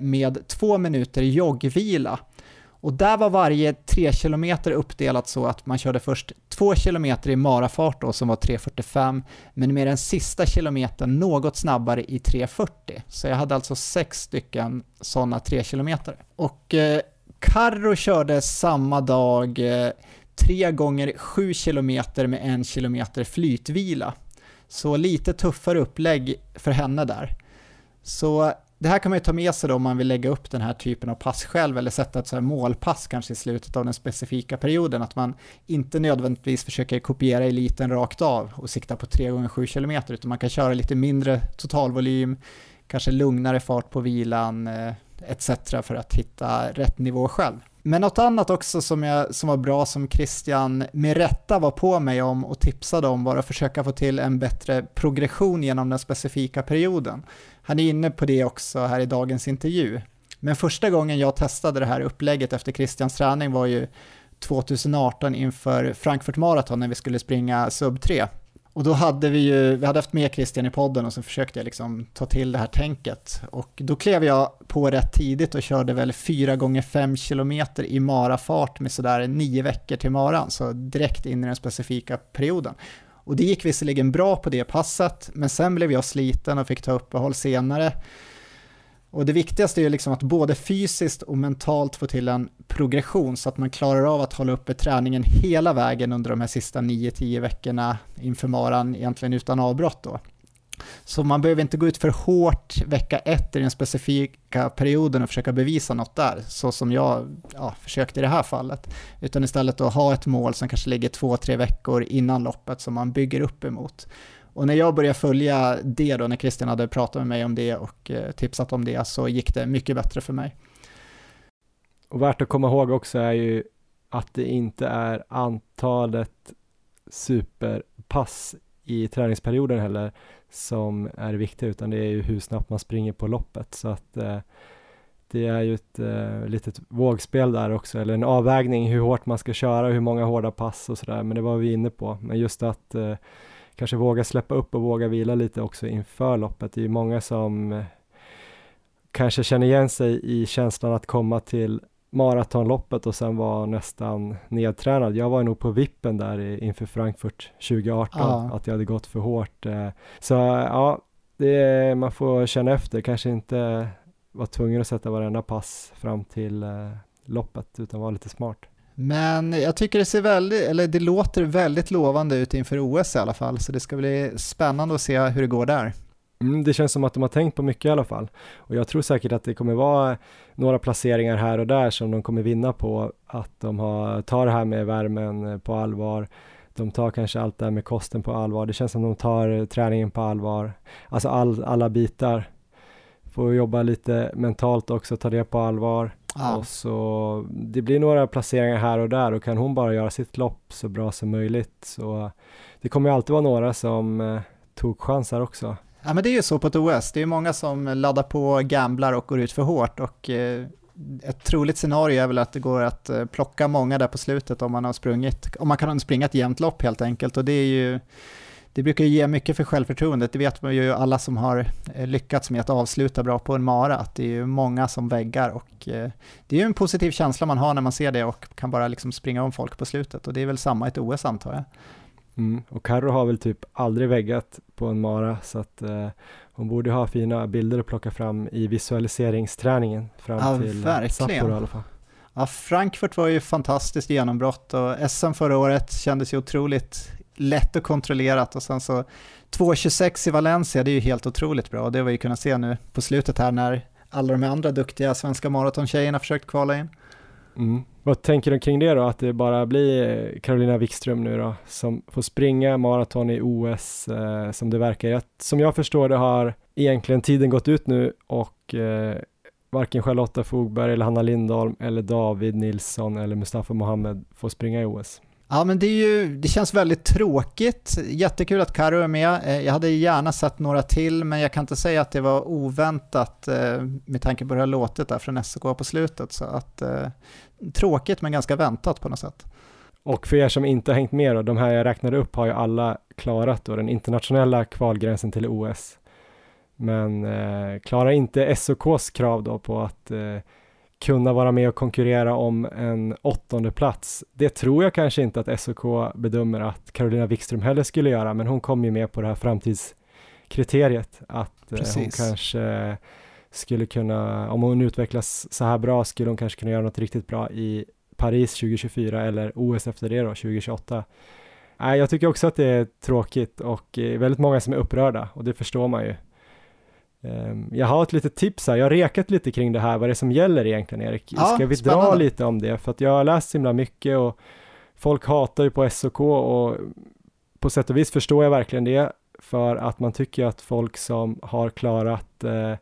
med 2 minuter joggvila. Och där var varje 3 km uppdelat så att man körde först 2 km i marafart då, som var 3.45, men med den sista kilometern något snabbare i 3.40. Så jag hade alltså 6 stycken sådana 3 km. Och eh, Carro körde samma dag eh, 3 gånger 7 km med 1 km flytvila. Så lite tuffare upplägg för henne där. Så det här kan man ju ta med sig då om man vill lägga upp den här typen av pass själv eller sätta ett så här målpass kanske i slutet av den specifika perioden. Att man inte nödvändigtvis försöker kopiera eliten rakt av och sikta på 3 gånger 7 km utan man kan köra lite mindre totalvolym, kanske lugnare fart på vilan eh, etc. för att hitta rätt nivå själv. Men något annat också som, jag, som var bra som Christian med rätta var på mig om och tipsade om var att försöka få till en bättre progression genom den specifika perioden. Han är inne på det också här i dagens intervju. Men första gången jag testade det här upplägget efter Christians träning var ju 2018 inför Frankfurt Marathon när vi skulle springa sub 3. Och då hade vi ju, vi hade haft med Christian i podden och så försökte jag liksom ta till det här tänket. Och då klev jag på rätt tidigt och körde väl 4 gånger 5 km i marafart med sådär 9 veckor till maran, så direkt in i den specifika perioden. Och det gick visserligen bra på det passet, men sen blev jag sliten och fick ta uppehåll senare. Och det viktigaste är ju liksom att både fysiskt och mentalt få till en progression så att man klarar av att hålla uppe träningen hela vägen under de här sista 9-10 veckorna inför maran, egentligen utan avbrott då. Så man behöver inte gå ut för hårt vecka ett i den specifika perioden och försöka bevisa något där, så som jag ja, försökte i det här fallet. Utan istället att ha ett mål som kanske ligger två, tre veckor innan loppet som man bygger upp emot. Och när jag började följa det då, när Christian hade pratat med mig om det och eh, tipsat om det, så gick det mycket bättre för mig. Och värt att komma ihåg också är ju att det inte är antalet superpass i träningsperioden heller som är viktigt utan det är ju hur snabbt man springer på loppet. Så att eh, det är ju ett eh, litet vågspel där också eller en avvägning hur hårt man ska köra, hur många hårda pass och sådär. Men det var vi inne på. Men just att eh, kanske våga släppa upp och våga vila lite också inför loppet. Det är ju många som eh, kanske känner igen sig i känslan att komma till maratonloppet och sen var nästan nedtränad. Jag var nog på vippen där inför Frankfurt 2018, ja. att jag hade gått för hårt. Eh. Så ja, det, man får känna efter, kanske inte vara tvungen att sätta varenda pass fram till eh, loppet, utan vara lite smart. Men jag tycker det ser väldigt, eller det låter väldigt lovande ut inför OS i alla fall, så det ska bli spännande att se hur det går där. Mm, det känns som att de har tänkt på mycket i alla fall. Och jag tror säkert att det kommer vara några placeringar här och där som de kommer vinna på. Att de har, tar det här med värmen eh, på allvar. De tar kanske allt det här med kosten på allvar. Det känns som de tar eh, träningen på allvar. Alltså all, alla bitar. Får jobba lite mentalt också, ta det på allvar. Ja. Och så, det blir några placeringar här och där och kan hon bara göra sitt lopp så bra som möjligt så det kommer ju alltid vara några som eh, tog chanser också. Ja men det är ju så på ett OS, det är många som laddar på, gamblar och går ut för hårt och eh, ett troligt scenario är väl att det går att eh, plocka många där på slutet om man har sprungit, om man kan springa ett jämnt lopp helt enkelt och det är ju det brukar ge mycket för självförtroendet. Det vet man ju alla som har eh, lyckats med att avsluta bra på en mara, att det är ju många som väggar och eh, det är ju en positiv känsla man har när man ser det och kan bara liksom springa om folk på slutet och det är väl samma i ett OS antar jag. Mm, och Carro har väl typ aldrig väggat på en mara så att eh, hon borde ha fina bilder att plocka fram i visualiseringsträningen fram ja, till verkligen. Sapporo i alla fall. Ja, Frankfurt var ju fantastiskt genombrott och SM förra året kändes ju otroligt lätt och kontrollerat och sen så 2.26 i Valencia, det är ju helt otroligt bra och det har vi ju kunnat se nu på slutet här när alla de andra duktiga svenska maratontjejerna försökt kvala in. Mm. Vad tänker du kring det då, att det bara blir eh, Carolina Wikström nu då, som får springa maraton i OS eh, som det verkar. Som jag förstår det har egentligen tiden gått ut nu och eh, varken Charlotta Fogberg eller Hanna Lindholm eller David Nilsson eller Mustafa Mohamed får springa i OS. Ja, men det, är ju, det känns väldigt tråkigt. Jättekul att Karo är med. Eh, jag hade gärna sett några till, men jag kan inte säga att det var oväntat eh, med tanke på det här låtet där från SOK på slutet. Så att, eh, tråkigt, men ganska väntat på något sätt. Och för er som inte har hängt med då, de här jag räknade upp har ju alla klarat då den internationella kvalgränsen till OS. Men eh, klarar inte SOKs krav då på att eh, kunna vara med och konkurrera om en åttonde plats. Det tror jag kanske inte att SOK bedömer att Carolina Wikström heller skulle göra, men hon kom ju med på det här framtidskriteriet att eh, hon kanske skulle kunna, om hon utvecklas så här bra, skulle hon kanske kunna göra något riktigt bra i Paris 2024 eller OS efter det då, 2028. Nej, jag tycker också att det är tråkigt och eh, väldigt många som är upprörda och det förstår man ju. Ehm, jag har ett litet tips här, jag har rekat lite kring det här, vad det är som gäller egentligen Erik. Ja, Ska vi spännande. dra lite om det? För att jag har läst så himla mycket och folk hatar ju på SOK och på sätt och vis förstår jag verkligen det för att man tycker att folk som har klarat eh,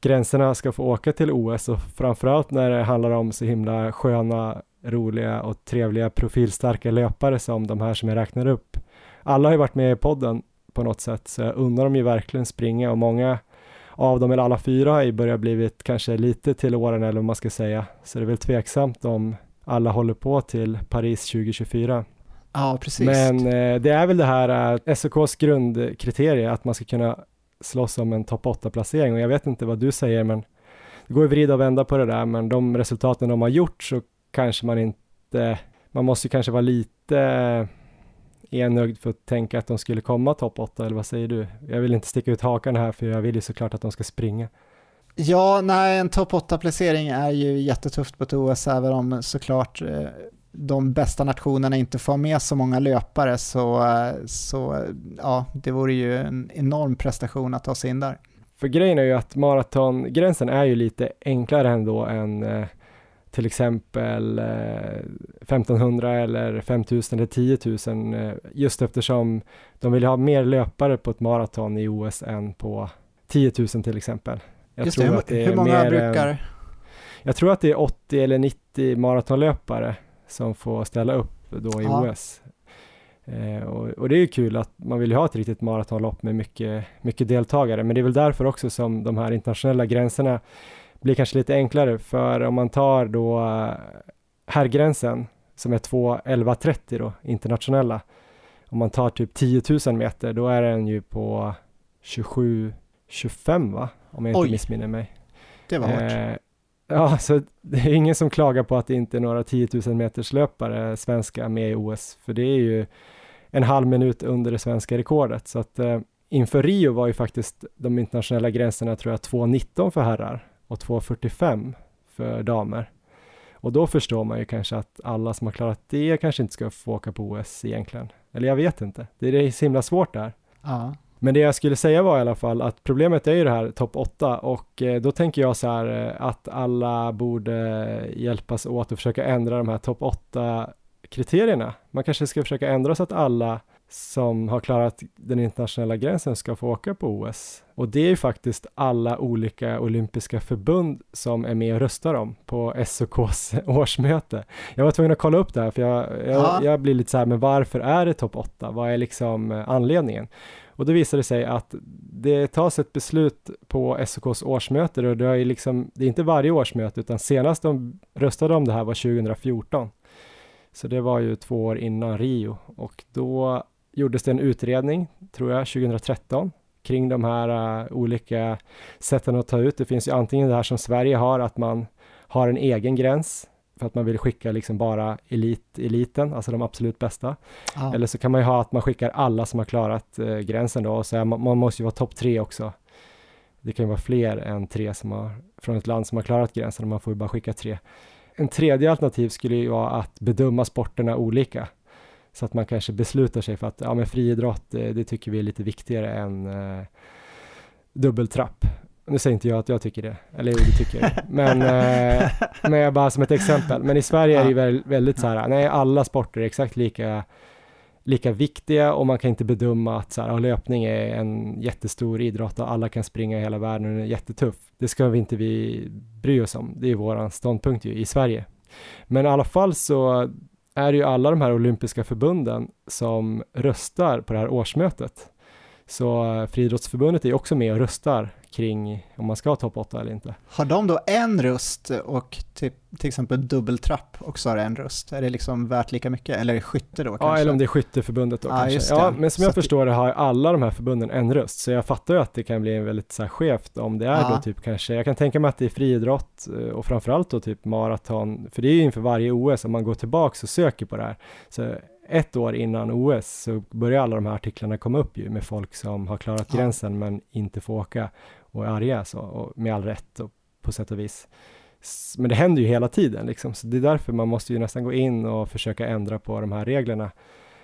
gränserna ska få åka till OS och framförallt när det handlar om så himla sköna, roliga och trevliga profilstarka löpare som de här som jag räknar upp. Alla har ju varit med i podden på något sätt så jag undrar dem ju verkligen springa och många av dem, eller alla fyra, har ju börjat blivit kanske lite till åren eller vad man ska säga. Så det är väl tveksamt om alla håller på till Paris 2024. Ja, precis. Men eh, det är väl det här eh, SOKs grundkriterie att man ska kunna slåss om en topp 8-placering och jag vet inte vad du säger men det går ju vrida och vända på det där men de resultaten de har gjort så kanske man inte, man måste ju kanske vara lite enögd för att tänka att de skulle komma topp 8, eller vad säger du? Jag vill inte sticka ut hakan här, för jag vill ju såklart att de ska springa. Ja, nej, en topp 8-placering är ju jättetufft på ett OS, även om såklart eh, de bästa nationerna inte får med så många löpare, så, så ja, det vore ju en enorm prestation att ta sig in där. För grejen är ju att maratongränsen är ju lite enklare ändå än eh, till exempel eh, 1500 eller 5000 eller 10 000 eh, just eftersom de vill ha mer löpare på ett maraton i OS än på 10 000 till exempel. Jag just tror det, att det hur många brukar? En, jag tror att det är 80 eller 90 maratonlöpare som får ställa upp då i ja. OS. Eh, och, och, det är ju kul att man vill ha ett riktigt maratonlopp med mycket, mycket deltagare, men det är väl därför också som de här internationella gränserna blir kanske lite enklare, för om man tar då eh, herrgränsen som är 2.11.30 då, internationella, om man tar typ 10 000 meter, då är den ju på 27.25 va? Om jag inte Oj. missminner mig. Det var hårt. Eh, ja, så det är ingen som klagar på att det inte är några 10 000 meters löpare svenska med i OS, för det är ju en halv minut under det svenska rekordet. Så att eh, inför Rio var ju faktiskt de internationella gränserna tror jag 2.19 för herrar och 2.45 för damer. Och då förstår man ju kanske att alla som har klarat det kanske inte ska få åka på OS egentligen. Eller jag vet inte, det är så himla svårt där. Ja. Men det jag skulle säga var i alla fall att problemet är ju det här topp 8 och eh, då tänker jag så här eh, att alla borde hjälpas åt att försöka ändra de här topp 8 kriterierna. Man kanske ska försöka ändra så att alla som har klarat den internationella gränsen ska få åka på OS. Och det är ju faktiskt alla olika olympiska förbund som är med och röstar om på SOKs *laughs* årsmöte. Jag var tvungen att kolla upp det här för jag, jag, jag blir lite så här, men varför är det topp 8? Vad är liksom eh, anledningen? Och då visar det sig att det tas ett beslut på SOKs årsmöte och det är, liksom, det är inte varje årsmöte utan senast de röstade om det här var 2014. Så det var ju två år innan Rio och då gjordes det en utredning, tror jag, 2013 kring de här uh, olika sätten att ta ut. Det finns ju antingen det här som Sverige har, att man har en egen gräns för att man vill skicka liksom bara elit, eliten, alltså de absolut bästa. Ja. Eller så kan man ju ha att man skickar alla som har klarat uh, gränsen då och så man, man måste ju vara topp tre också. Det kan ju vara fler än tre som har, från ett land som har klarat gränsen och man får ju bara skicka tre. En tredje alternativ skulle ju vara att bedöma sporterna olika. Så att man kanske beslutar sig för att ja, men friidrott, det, det tycker vi är lite viktigare än eh, dubbeltrapp. Nu säger inte jag att jag tycker det, eller jo, det tycker jag. Men, eh, men bara som ett exempel. Men i Sverige är det ju väldigt så här, nej, alla sporter är exakt lika, lika viktiga och man kan inte bedöma att så här, löpning är en jättestor idrott och alla kan springa i hela världen och den är jättetuff. Det ska vi inte vi bry oss om. Det är vår ståndpunkt ju, i Sverige. Men i alla fall så är det ju alla de här olympiska förbunden som röstar på det här årsmötet. Så eh, Friidrottsförbundet är också med och röstar kring om man ska ha topp 8 eller inte. Har de då en röst och typ, till exempel dubbeltrapp också har en röst? Är det liksom värt lika mycket? Eller är det skytte då ja, kanske? eller om det är skytteförbundet då ah, kanske. Ja, men som så jag förstår det har alla de här förbunden en röst, så jag fattar ju att det kan bli väldigt så här skevt om det är ah. då typ kanske, jag kan tänka mig att det är friidrott eh, och framförallt då typ maraton, för det är ju inför varje OS, om man går tillbaks och söker på det här. Så ett år innan OS så börjar alla de här artiklarna komma upp ju med folk som har klarat gränsen men inte får åka och är arga så, och med all rätt och på sätt och vis. Men det händer ju hela tiden liksom, så det är därför man måste ju nästan gå in och försöka ändra på de här reglerna.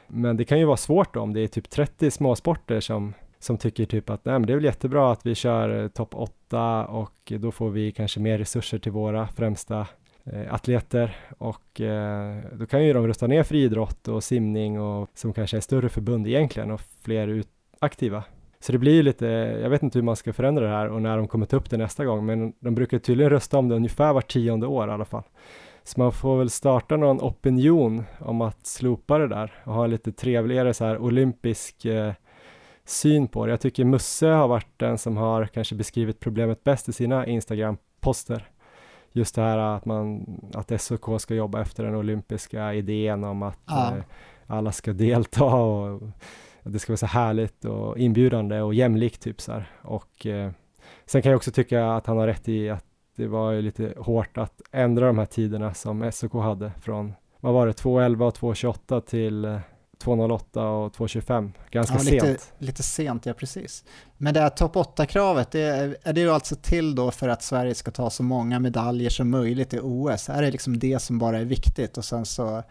Men det kan ju vara svårt då, om det är typ 30 småsporter som, som tycker typ att nej, men det är väl jättebra att vi kör eh, topp 8 och då får vi kanske mer resurser till våra främsta Eh, atleter och eh, då kan ju de rösta ner friidrott och simning och som kanske är större förbund egentligen och fler ut aktiva. Så det blir ju lite, jag vet inte hur man ska förändra det här och när de kommer ta upp det nästa gång, men de brukar tydligen rösta om det ungefär var tionde år i alla fall. Så man får väl starta någon opinion om att slopa det där och ha lite trevligare så här olympisk eh, syn på det. Jag tycker Musse har varit den som har kanske beskrivit problemet bäst i sina Instagram-poster. Just det här att man, att SOK ska jobba efter den olympiska idén om att ja. eh, alla ska delta och att det ska vara så härligt och inbjudande och jämlikt typ så här. Och eh, sen kan jag också tycka att han har rätt i att det var lite hårt att ändra de här tiderna som SOK hade från, vad var det, 2.11 och 2.28 till 2.08 och 2.25, ganska ja, lite, sent. Lite sent, ja precis. Men det här topp 8-kravet, det är, är det ju alltså till då för att Sverige ska ta så många medaljer som möjligt i OS? Är det liksom det som bara är viktigt och sen så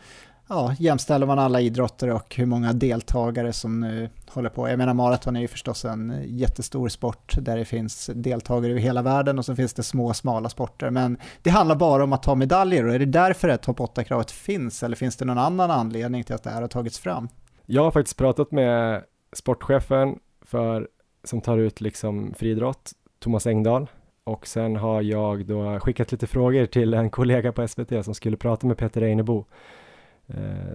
ja, jämställer man alla idrotter och hur många deltagare som nu håller på. Jag menar maraton är ju förstås en jättestor sport där det finns deltagare över hela världen och så finns det små smala sporter. Men det handlar bara om att ta medaljer och är det därför att topp 8-kravet finns eller finns det någon annan anledning till att det här har tagits fram? Jag har faktiskt pratat med sportchefen för, som tar ut liksom friidrott, Thomas Engdahl. Och sen har jag då skickat lite frågor till en kollega på SVT som skulle prata med Peter Einebo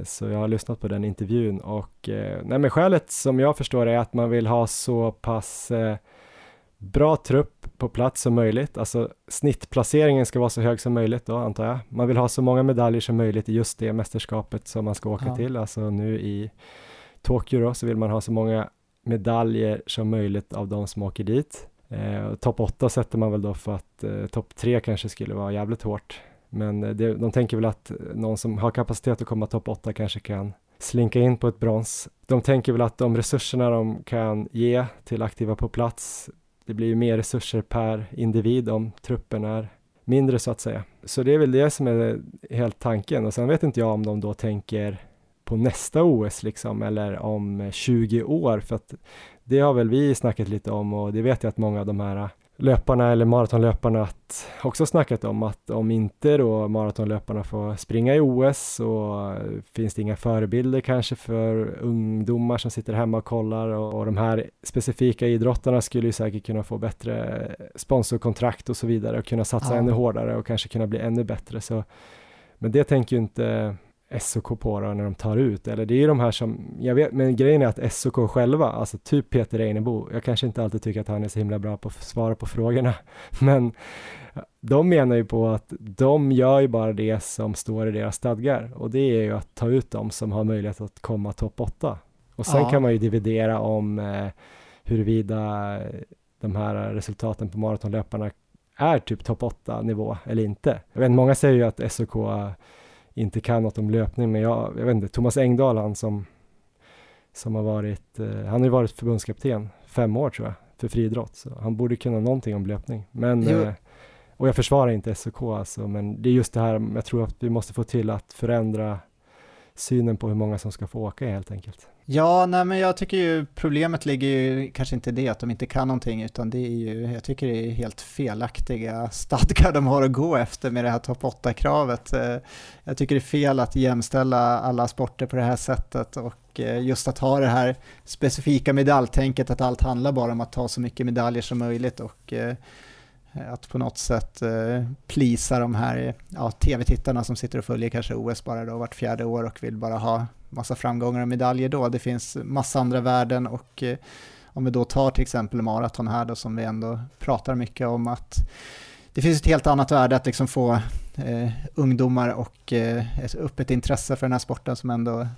så jag har lyssnat på den intervjun och eh, nej men skälet som jag förstår är att man vill ha så pass eh, bra trupp på plats som möjligt. Alltså snittplaceringen ska vara så hög som möjligt då antar jag. Man vill ha så många medaljer som möjligt i just det mästerskapet som man ska åka ja. till. Alltså nu i Tokyo då så vill man ha så många medaljer som möjligt av de som åker dit. Eh, topp 8 sätter man väl då för att eh, topp 3 kanske skulle vara jävligt hårt. Men eh, det, de tänker väl att eh, någon som har kapacitet att komma topp 8 kanske kan slinka in på ett brons. De tänker väl att de resurserna de kan ge till aktiva på plats, det blir ju mer resurser per individ om truppen är mindre så att säga. Så det är väl det som är helt tanken och sen vet inte jag om de då tänker på nästa OS liksom eller om 20 år för att det har väl vi snackat lite om och det vet jag att många av de här löparna eller maratonlöparna också snackat om att om inte då maratonlöparna får springa i OS så finns det inga förebilder kanske för ungdomar som sitter hemma och kollar och, och de här specifika idrottarna skulle ju säkert kunna få bättre sponsorkontrakt och så vidare och kunna satsa ja. ännu hårdare och kanske kunna bli ännu bättre så men det tänker ju inte SOK på då när de tar ut, eller det är ju de här som, jag vet, men grejen är att SOK själva, alltså typ Peter Einebo, jag kanske inte alltid tycker att han är så himla bra på att svara på frågorna, *laughs* men de menar ju på att de gör ju bara det som står i deras stadgar och det är ju att ta ut dem som har möjlighet att komma topp 8. Och sen ja. kan man ju dividera om eh, huruvida de här resultaten på maratonlöparna är typ topp 8 nivå eller inte. Jag vet, många säger ju att SOK inte kan något om löpning, men jag, jag vet inte, Thomas Engdahl han som, som har varit, eh, han har ju varit förbundskapten fem år tror jag, för friidrott, så han borde kunna någonting om löpning. Men, eh, och jag försvarar inte SOK alltså, men det är just det här, jag tror att vi måste få till att förändra synen på hur många som ska få åka helt enkelt. Ja, nej men jag tycker ju problemet ligger ju kanske inte i det att de inte kan någonting utan det är ju, jag tycker det är helt felaktiga *laughs* stadgar de har att gå efter med det här topp 8-kravet. Eh, jag tycker det är fel att jämställa alla sporter på det här sättet och eh, just att ha det här specifika medaljtänket att allt handlar bara om att ta så mycket medaljer som möjligt och eh, Eh, att på något sätt eh, plisa de här ja, tv-tittarna som sitter och följer kanske OS bara då vart fjärde år och vill bara ha massa framgångar och medaljer då. Det finns massa andra värden och eh, om vi då tar till exempel maraton här då som vi ändå pratar mycket om att det finns ett helt annat värde att liksom få eh, ungdomar och eh, ett öppet intresse för den här sporten som ändå,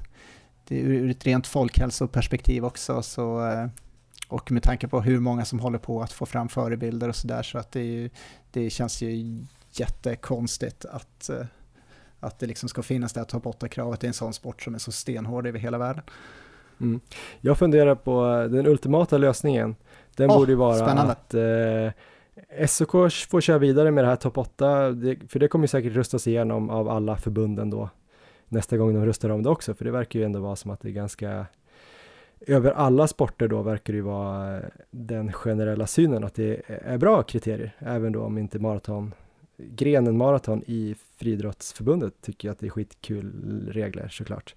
det är ur ett rent folkhälsoperspektiv också, så, eh, och med tanke på hur många som håller på att få fram förebilder och sådär, så att det, det känns ju jättekonstigt att eh, att det liksom ska finnas det här topp 8-kravet i en sån sport som är så stenhård över hela världen. Mm. Jag funderar på den ultimata lösningen. Den oh, borde ju vara spännande. att eh, SOK får köra vidare med det här topp 8, det, för det kommer säkert röstas igenom av alla förbunden då nästa gång de röstar om det också, för det verkar ju ändå vara som att det är ganska över alla sporter då verkar det ju vara eh, den generella synen att det är bra kriterier, även då om inte maraton grenen maraton i friidrottsförbundet tycker jag att det är skitkul regler såklart.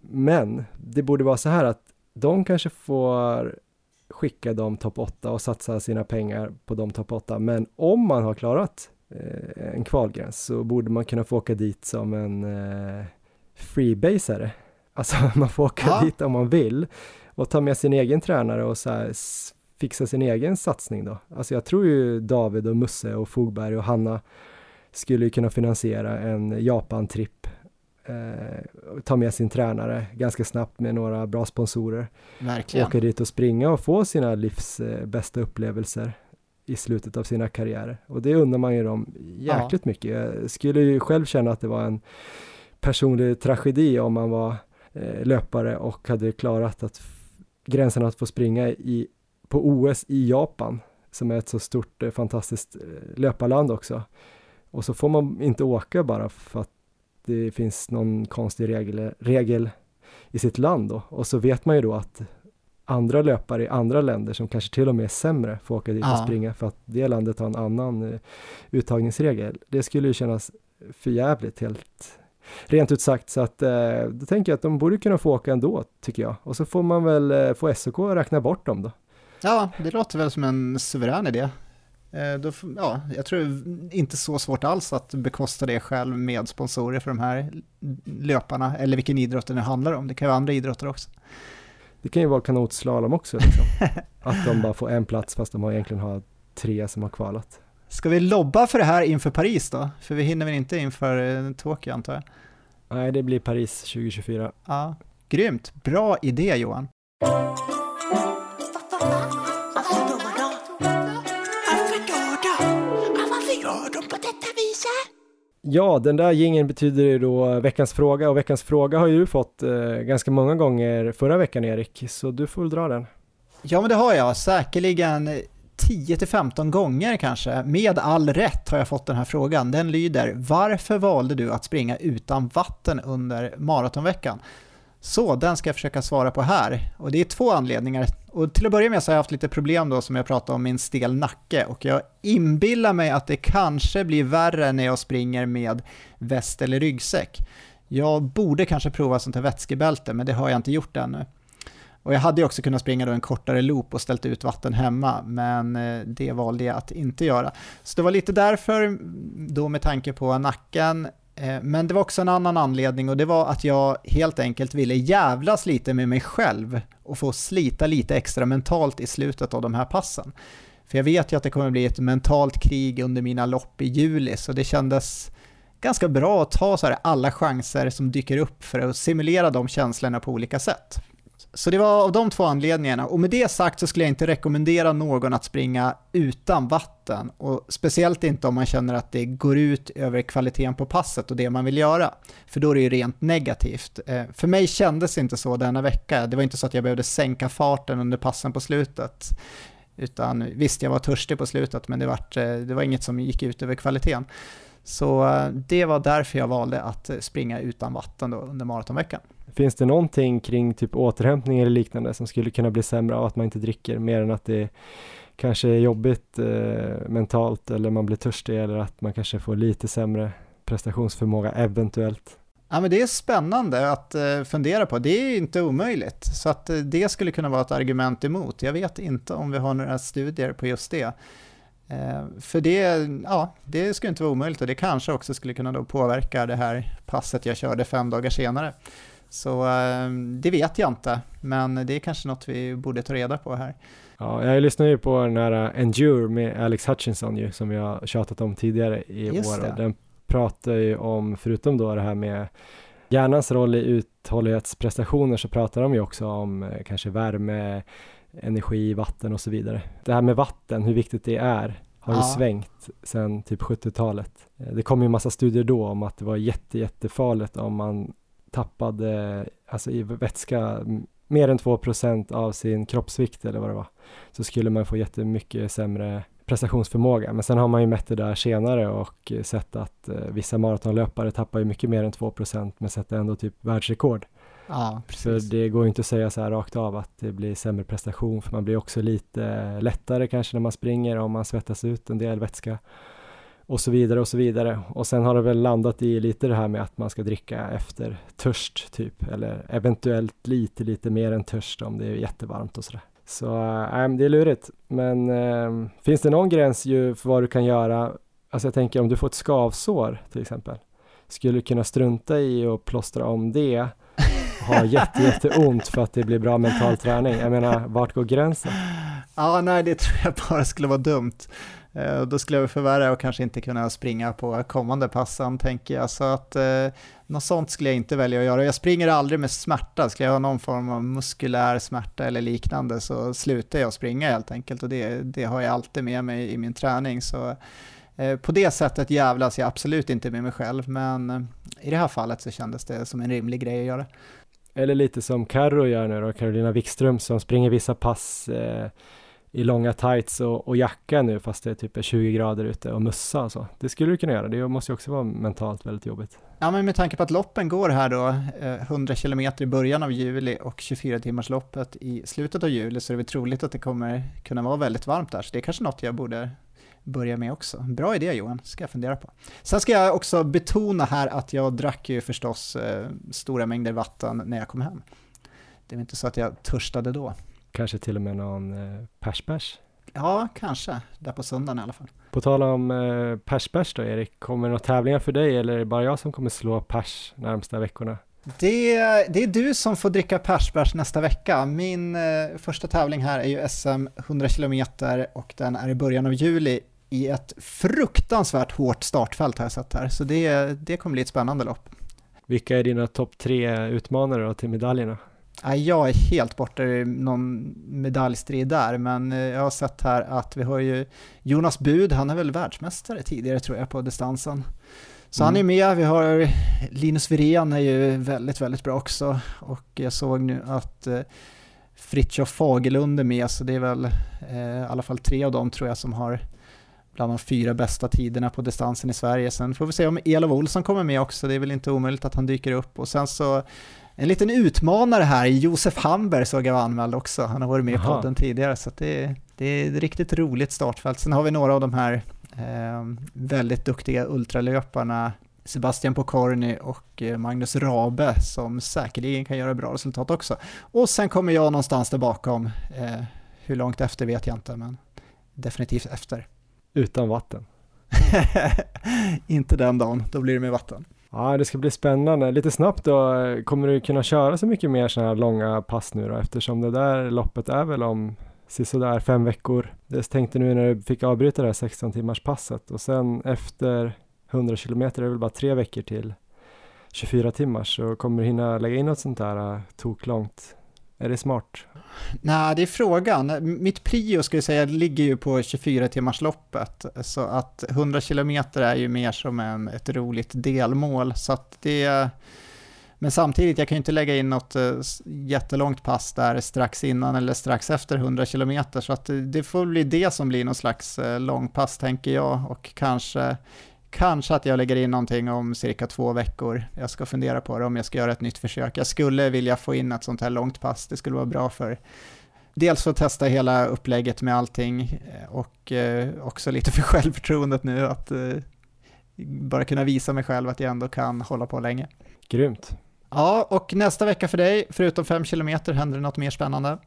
Men det borde vara så här att de kanske får skicka de topp 8 och satsa sina pengar på de topp 8. Men om man har klarat eh, en kvalgräns så borde man kunna få åka dit som en eh, freebasare. Alltså *laughs* man får åka ja. dit om man vill och ta med sin egen tränare och så här fixa sin egen satsning då. Alltså jag tror ju David och Musse och Fogberg och Hanna skulle kunna finansiera en Japan-tripp eh, ta med sin tränare ganska snabbt med några bra sponsorer. Verkligen. Åka dit och springa och få sina livs eh, bästa upplevelser i slutet av sina karriärer. Och det undrar man ju dem jäkligt ja. mycket. Jag skulle ju själv känna att det var en personlig tragedi om man var löpare och hade klarat att gränsen att få springa i, på OS i Japan som är ett så stort eh, fantastiskt eh, löparland också. Och så får man inte åka bara för att det finns någon konstig regel, regel i sitt land då. Och så vet man ju då att andra löpare i andra länder som kanske till och med är sämre får åka dit ja. och springa för att det landet har en annan uttagningsregel. Det skulle ju kännas förjävligt helt rent ut sagt så att uh, då tänker jag att de borde kunna få åka ändå tycker jag och så får man väl uh, få SOK räkna bort dem då. Ja, det låter väl som en suverän idé. Då, ja, jag tror inte så svårt alls att bekosta det själv med sponsorer för de här löparna, eller vilken idrott det nu handlar om. Det kan ju vara andra idrotter också. Det kan ju vara kanotslalom också, liksom. *laughs* att de bara får en plats fast de egentligen har tre som har kvalat. Ska vi lobba för det här inför Paris då? För vi hinner väl inte inför eh, Tokyo antar jag? Nej, det blir Paris 2024. Ja, grymt. Bra idé Johan. Ja, den där gingen betyder ju då veckans fråga och veckans fråga har ju du fått eh, ganska många gånger förra veckan Erik, så du får väl dra den. Ja, men det har jag, säkerligen 10-15 gånger kanske. Med all rätt har jag fått den här frågan. Den lyder, varför valde du att springa utan vatten under maratonveckan? Så den ska jag försöka svara på här. Och det är två anledningar. Och till att börja med så har jag haft lite problem då som jag pratade om, min stel nacke. Och jag inbillar mig att det kanske blir värre när jag springer med väst eller ryggsäck. Jag borde kanske prova sånt här vätskebälte, men det har jag inte gjort ännu. Och jag hade ju också kunnat springa då en kortare loop och ställt ut vatten hemma, men eh, det valde jag att inte göra. Så det var lite därför, då med tanke på nacken, eh, men det var också en annan anledning och det var att jag helt enkelt ville jävlas lite med mig själv och få slita lite extra mentalt i slutet av de här passen. För jag vet ju att det kommer bli ett mentalt krig under mina lopp i juli, så det kändes ganska bra att ta så här alla chanser som dyker upp för att simulera de känslorna på olika sätt. Så det var av de två anledningarna. Och med det sagt så skulle jag inte rekommendera någon att springa utan vatten. Och speciellt inte om man känner att det går ut över kvaliteten på passet och det man vill göra. För då är det ju rent negativt. Eh, för mig kändes det inte så denna vecka. Det var inte så att jag behövde sänka farten under passen på slutet. Utan visst, jag var törstig på slutet, men det var, eh, det var inget som gick ut över kvaliteten. Så eh, det var därför jag valde att springa utan vatten då under maratonveckan. Finns det någonting kring typ återhämtning eller liknande som skulle kunna bli sämre av att man inte dricker mer än att det kanske är jobbigt eh, mentalt eller man blir törstig eller att man kanske får lite sämre prestationsförmåga eventuellt? Ja, men det är spännande att eh, fundera på. Det är inte omöjligt. Så att eh, det skulle kunna vara ett argument emot. Jag vet inte om vi har några studier på just det. Eh, för det, ja, det skulle inte vara omöjligt och det kanske också skulle kunna då påverka det här passet jag körde fem dagar senare. Så ehm, det vet jag inte, men det är kanske något vi borde ta reda på här. Ja, jag lyssnar ju på den här uh, Endure med Alex Hutchinson ju, som vi har tjatat om tidigare i Just år. Den pratar ju om, förutom då det här med hjärnans roll i uthållighetsprestationer, så pratar de ju också om eh, kanske värme, energi, vatten och så vidare. Det här med vatten, hur viktigt det är, har ju svängt sedan typ 70-talet. Eh, det kom ju massa studier då om att det var jätte, jättefarligt om man tappade alltså i vätska mer än 2% av sin kroppsvikt eller vad det var, så skulle man få jättemycket sämre prestationsförmåga. Men sen har man ju mätt det där senare och sett att eh, vissa maratonlöpare tappar ju mycket mer än 2% men sätter ändå typ världsrekord. Ja. Så det går ju inte att säga så här rakt av att det blir sämre prestation, för man blir också lite lättare kanske när man springer om man svettas ut en del vätska och så vidare och så vidare. Och sen har det väl landat i lite det här med att man ska dricka efter törst typ, eller eventuellt lite, lite mer än törst om det är jättevarmt och sådär. Så äh, det är lurigt. Men äh, finns det någon gräns ju för vad du kan göra? Alltså jag tänker om du får ett skavsår till exempel. Skulle du kunna strunta i och plåstra om det? Ha *laughs* jätte, jätteont för att det blir bra mental träning. Jag menar, vart går gränsen? Ja, nej, det tror jag bara skulle vara dumt. Eh, då skulle jag förvärra och kanske inte kunna springa på kommande passen, tänker jag. Så att eh, något sånt skulle jag inte välja att göra. Jag springer aldrig med smärta. Skulle jag ha någon form av muskulär smärta eller liknande så slutar jag springa helt enkelt. Och det, det har jag alltid med mig i min träning. Så eh, på det sättet jävlas jag absolut inte med mig själv, men eh, i det här fallet så kändes det som en rimlig grej att göra. Eller lite som Carro gör nu då, Carolina Wikström som springer vissa pass eh, i långa tights och, och, jacka nu fast det är typ 20 grader ute och mössa och så. Det skulle du kunna göra, det måste ju också vara mentalt väldigt jobbigt. Ja, men med tanke på att loppen går här då, eh, 100 km i början av juli och 24 timmars loppet i slutet av juli så är det väl troligt att det kommer kunna vara väldigt varmt där, så det är kanske något jag borde börja med också. Bra idé Johan, ska jag fundera på. Sen ska jag också betona här att jag drack ju förstås eh, stora mängder vatten när jag kom hem. Det var inte så att jag törstade då. Kanske till och med någon eh, persbärs? Ja, kanske. Där på söndagen i alla fall. På tal om eh, persbärs då Erik, kommer det några tävlingar för dig eller är det bara jag som kommer slå pers närmsta veckorna? Det, det är du som får dricka persbärs nästa vecka. Min eh, första tävling här är ju SM 100 km och den är i början av juli i ett fruktansvärt hårt startfält har jag sett här, så det, det kommer bli ett spännande lopp. Vilka är dina topp tre utmanare då till medaljerna? Jag är helt borta i någon medaljstrid där, men eh, jag har sett här att vi har ju Jonas Bud, han är väl världsmästare tidigare tror jag på distansen. Så mm. han är med, vi har Linus Wirén är ju väldigt, väldigt bra också och jag såg nu att eh, Fritiof Fagerlund är med, så det är väl eh, i alla fall tre av dem tror jag som har bland de fyra bästa tiderna på distansen i Sverige. Sen får vi se om Elof Olsson kommer med också, det är väl inte omöjligt att han dyker upp. Och sen så en liten utmanare här, Josef Hamberg såg jag var anmäld också, han har varit med i podden tidigare, så det, det är ett riktigt roligt startfält. Sen har vi några av de här eh, väldigt duktiga ultralöparna, Sebastian Pokorny och eh, Magnus Rabe som säkerligen kan göra bra resultat också. Och sen kommer jag någonstans där bakom, eh, hur långt efter vet jag inte, men definitivt efter. Utan vatten? *laughs* inte den dagen, då blir det med vatten. Ja, det ska bli spännande. Lite snabbt då, kommer du kunna köra så mycket mer sådana här långa pass nu då? Eftersom det där loppet är väl om sådär fem veckor. Det tänkte nu när du fick avbryta det här 16 timmars passet och sen efter 100 kilometer är det väl bara tre veckor till 24 timmar, så kommer du hinna lägga in något sånt där äh, toklångt. Är det smart? Nej, det är frågan. Mitt prio ska jag säga ligger ju på 24 timmars loppet så att 100 km är ju mer som en, ett roligt delmål, så att det men samtidigt, jag kan ju inte lägga in något eh, jättelångt pass där strax innan eller strax efter 100 km, så att det får bli det som blir någon slags eh, långpass tänker jag och kanske Kanske att jag lägger in någonting om cirka två veckor. Jag ska fundera på det om jag ska göra ett nytt försök. Jag skulle vilja få in ett sånt här långt pass. Det skulle vara bra för dels för att testa hela upplägget med allting eh, och eh, också lite för *laughs* självförtroendet nu att eh, bara kunna visa mig själv att jag ändå kan hålla på länge. Grymt. Ja, och nästa vecka för dig, förutom 5 km, händer det något mer spännande?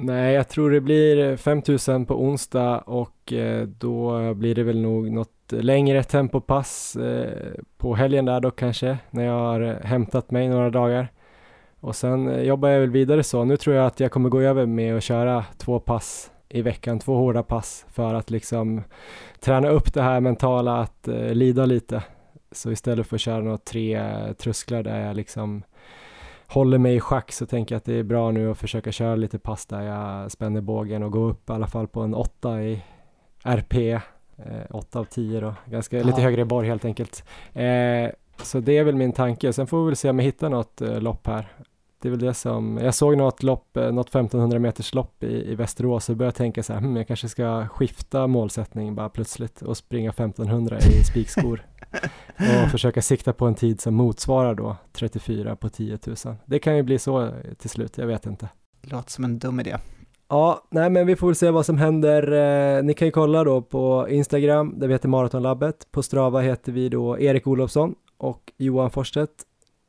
Nej, jag tror det blir eh, 5000 på onsdag och eh, då blir det väl nog något längre tempopass eh, på helgen där då kanske, när jag har hämtat mig några dagar. Och sen jobbar jag väl vidare så. Nu tror jag att jag kommer gå över med att köra två pass i veckan, två hårda pass för att liksom träna upp det här mentala att lida lite. Så istället för att köra några tre trösklar där jag liksom håller mig i schack så tänker jag att det är bra nu att försöka köra lite pass där jag spänner bågen och gå upp i alla fall på en åtta i RP 8 eh, av 10 då, ganska ja. lite högre i borg helt enkelt. Eh, så det är väl min tanke. Sen får vi väl se om jag hittar något eh, lopp här. Det är väl det som, jag såg något lopp, eh, något 1500 meters lopp i, i Västerås och började tänka så här, hmm, jag kanske ska skifta målsättning bara plötsligt och springa 1500 i spikskor *laughs* *laughs* och försöka sikta på en tid som motsvarar då 34 på 10 000. Det kan ju bli så till slut, jag vet inte. Låter som en dum idé. Ja, nej men vi får väl se vad som händer. Eh, ni kan ju kolla då på Instagram, där vi heter Maratonlabbet. På Strava heter vi då Erik Olofsson och Johan Forstedt.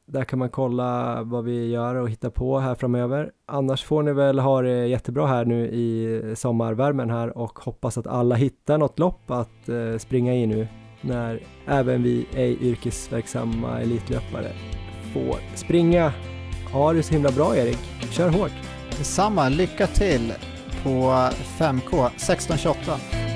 Där kan man kolla vad vi gör och hitta på här framöver. Annars får ni väl ha det jättebra här nu i sommarvärmen här och hoppas att alla hittar något lopp att eh, springa i nu när även vi ej yrkesverksamma elitlöpare får springa. Ha det så himla bra Erik. Kör hårt! Detsamma, lycka till på 5K 1628.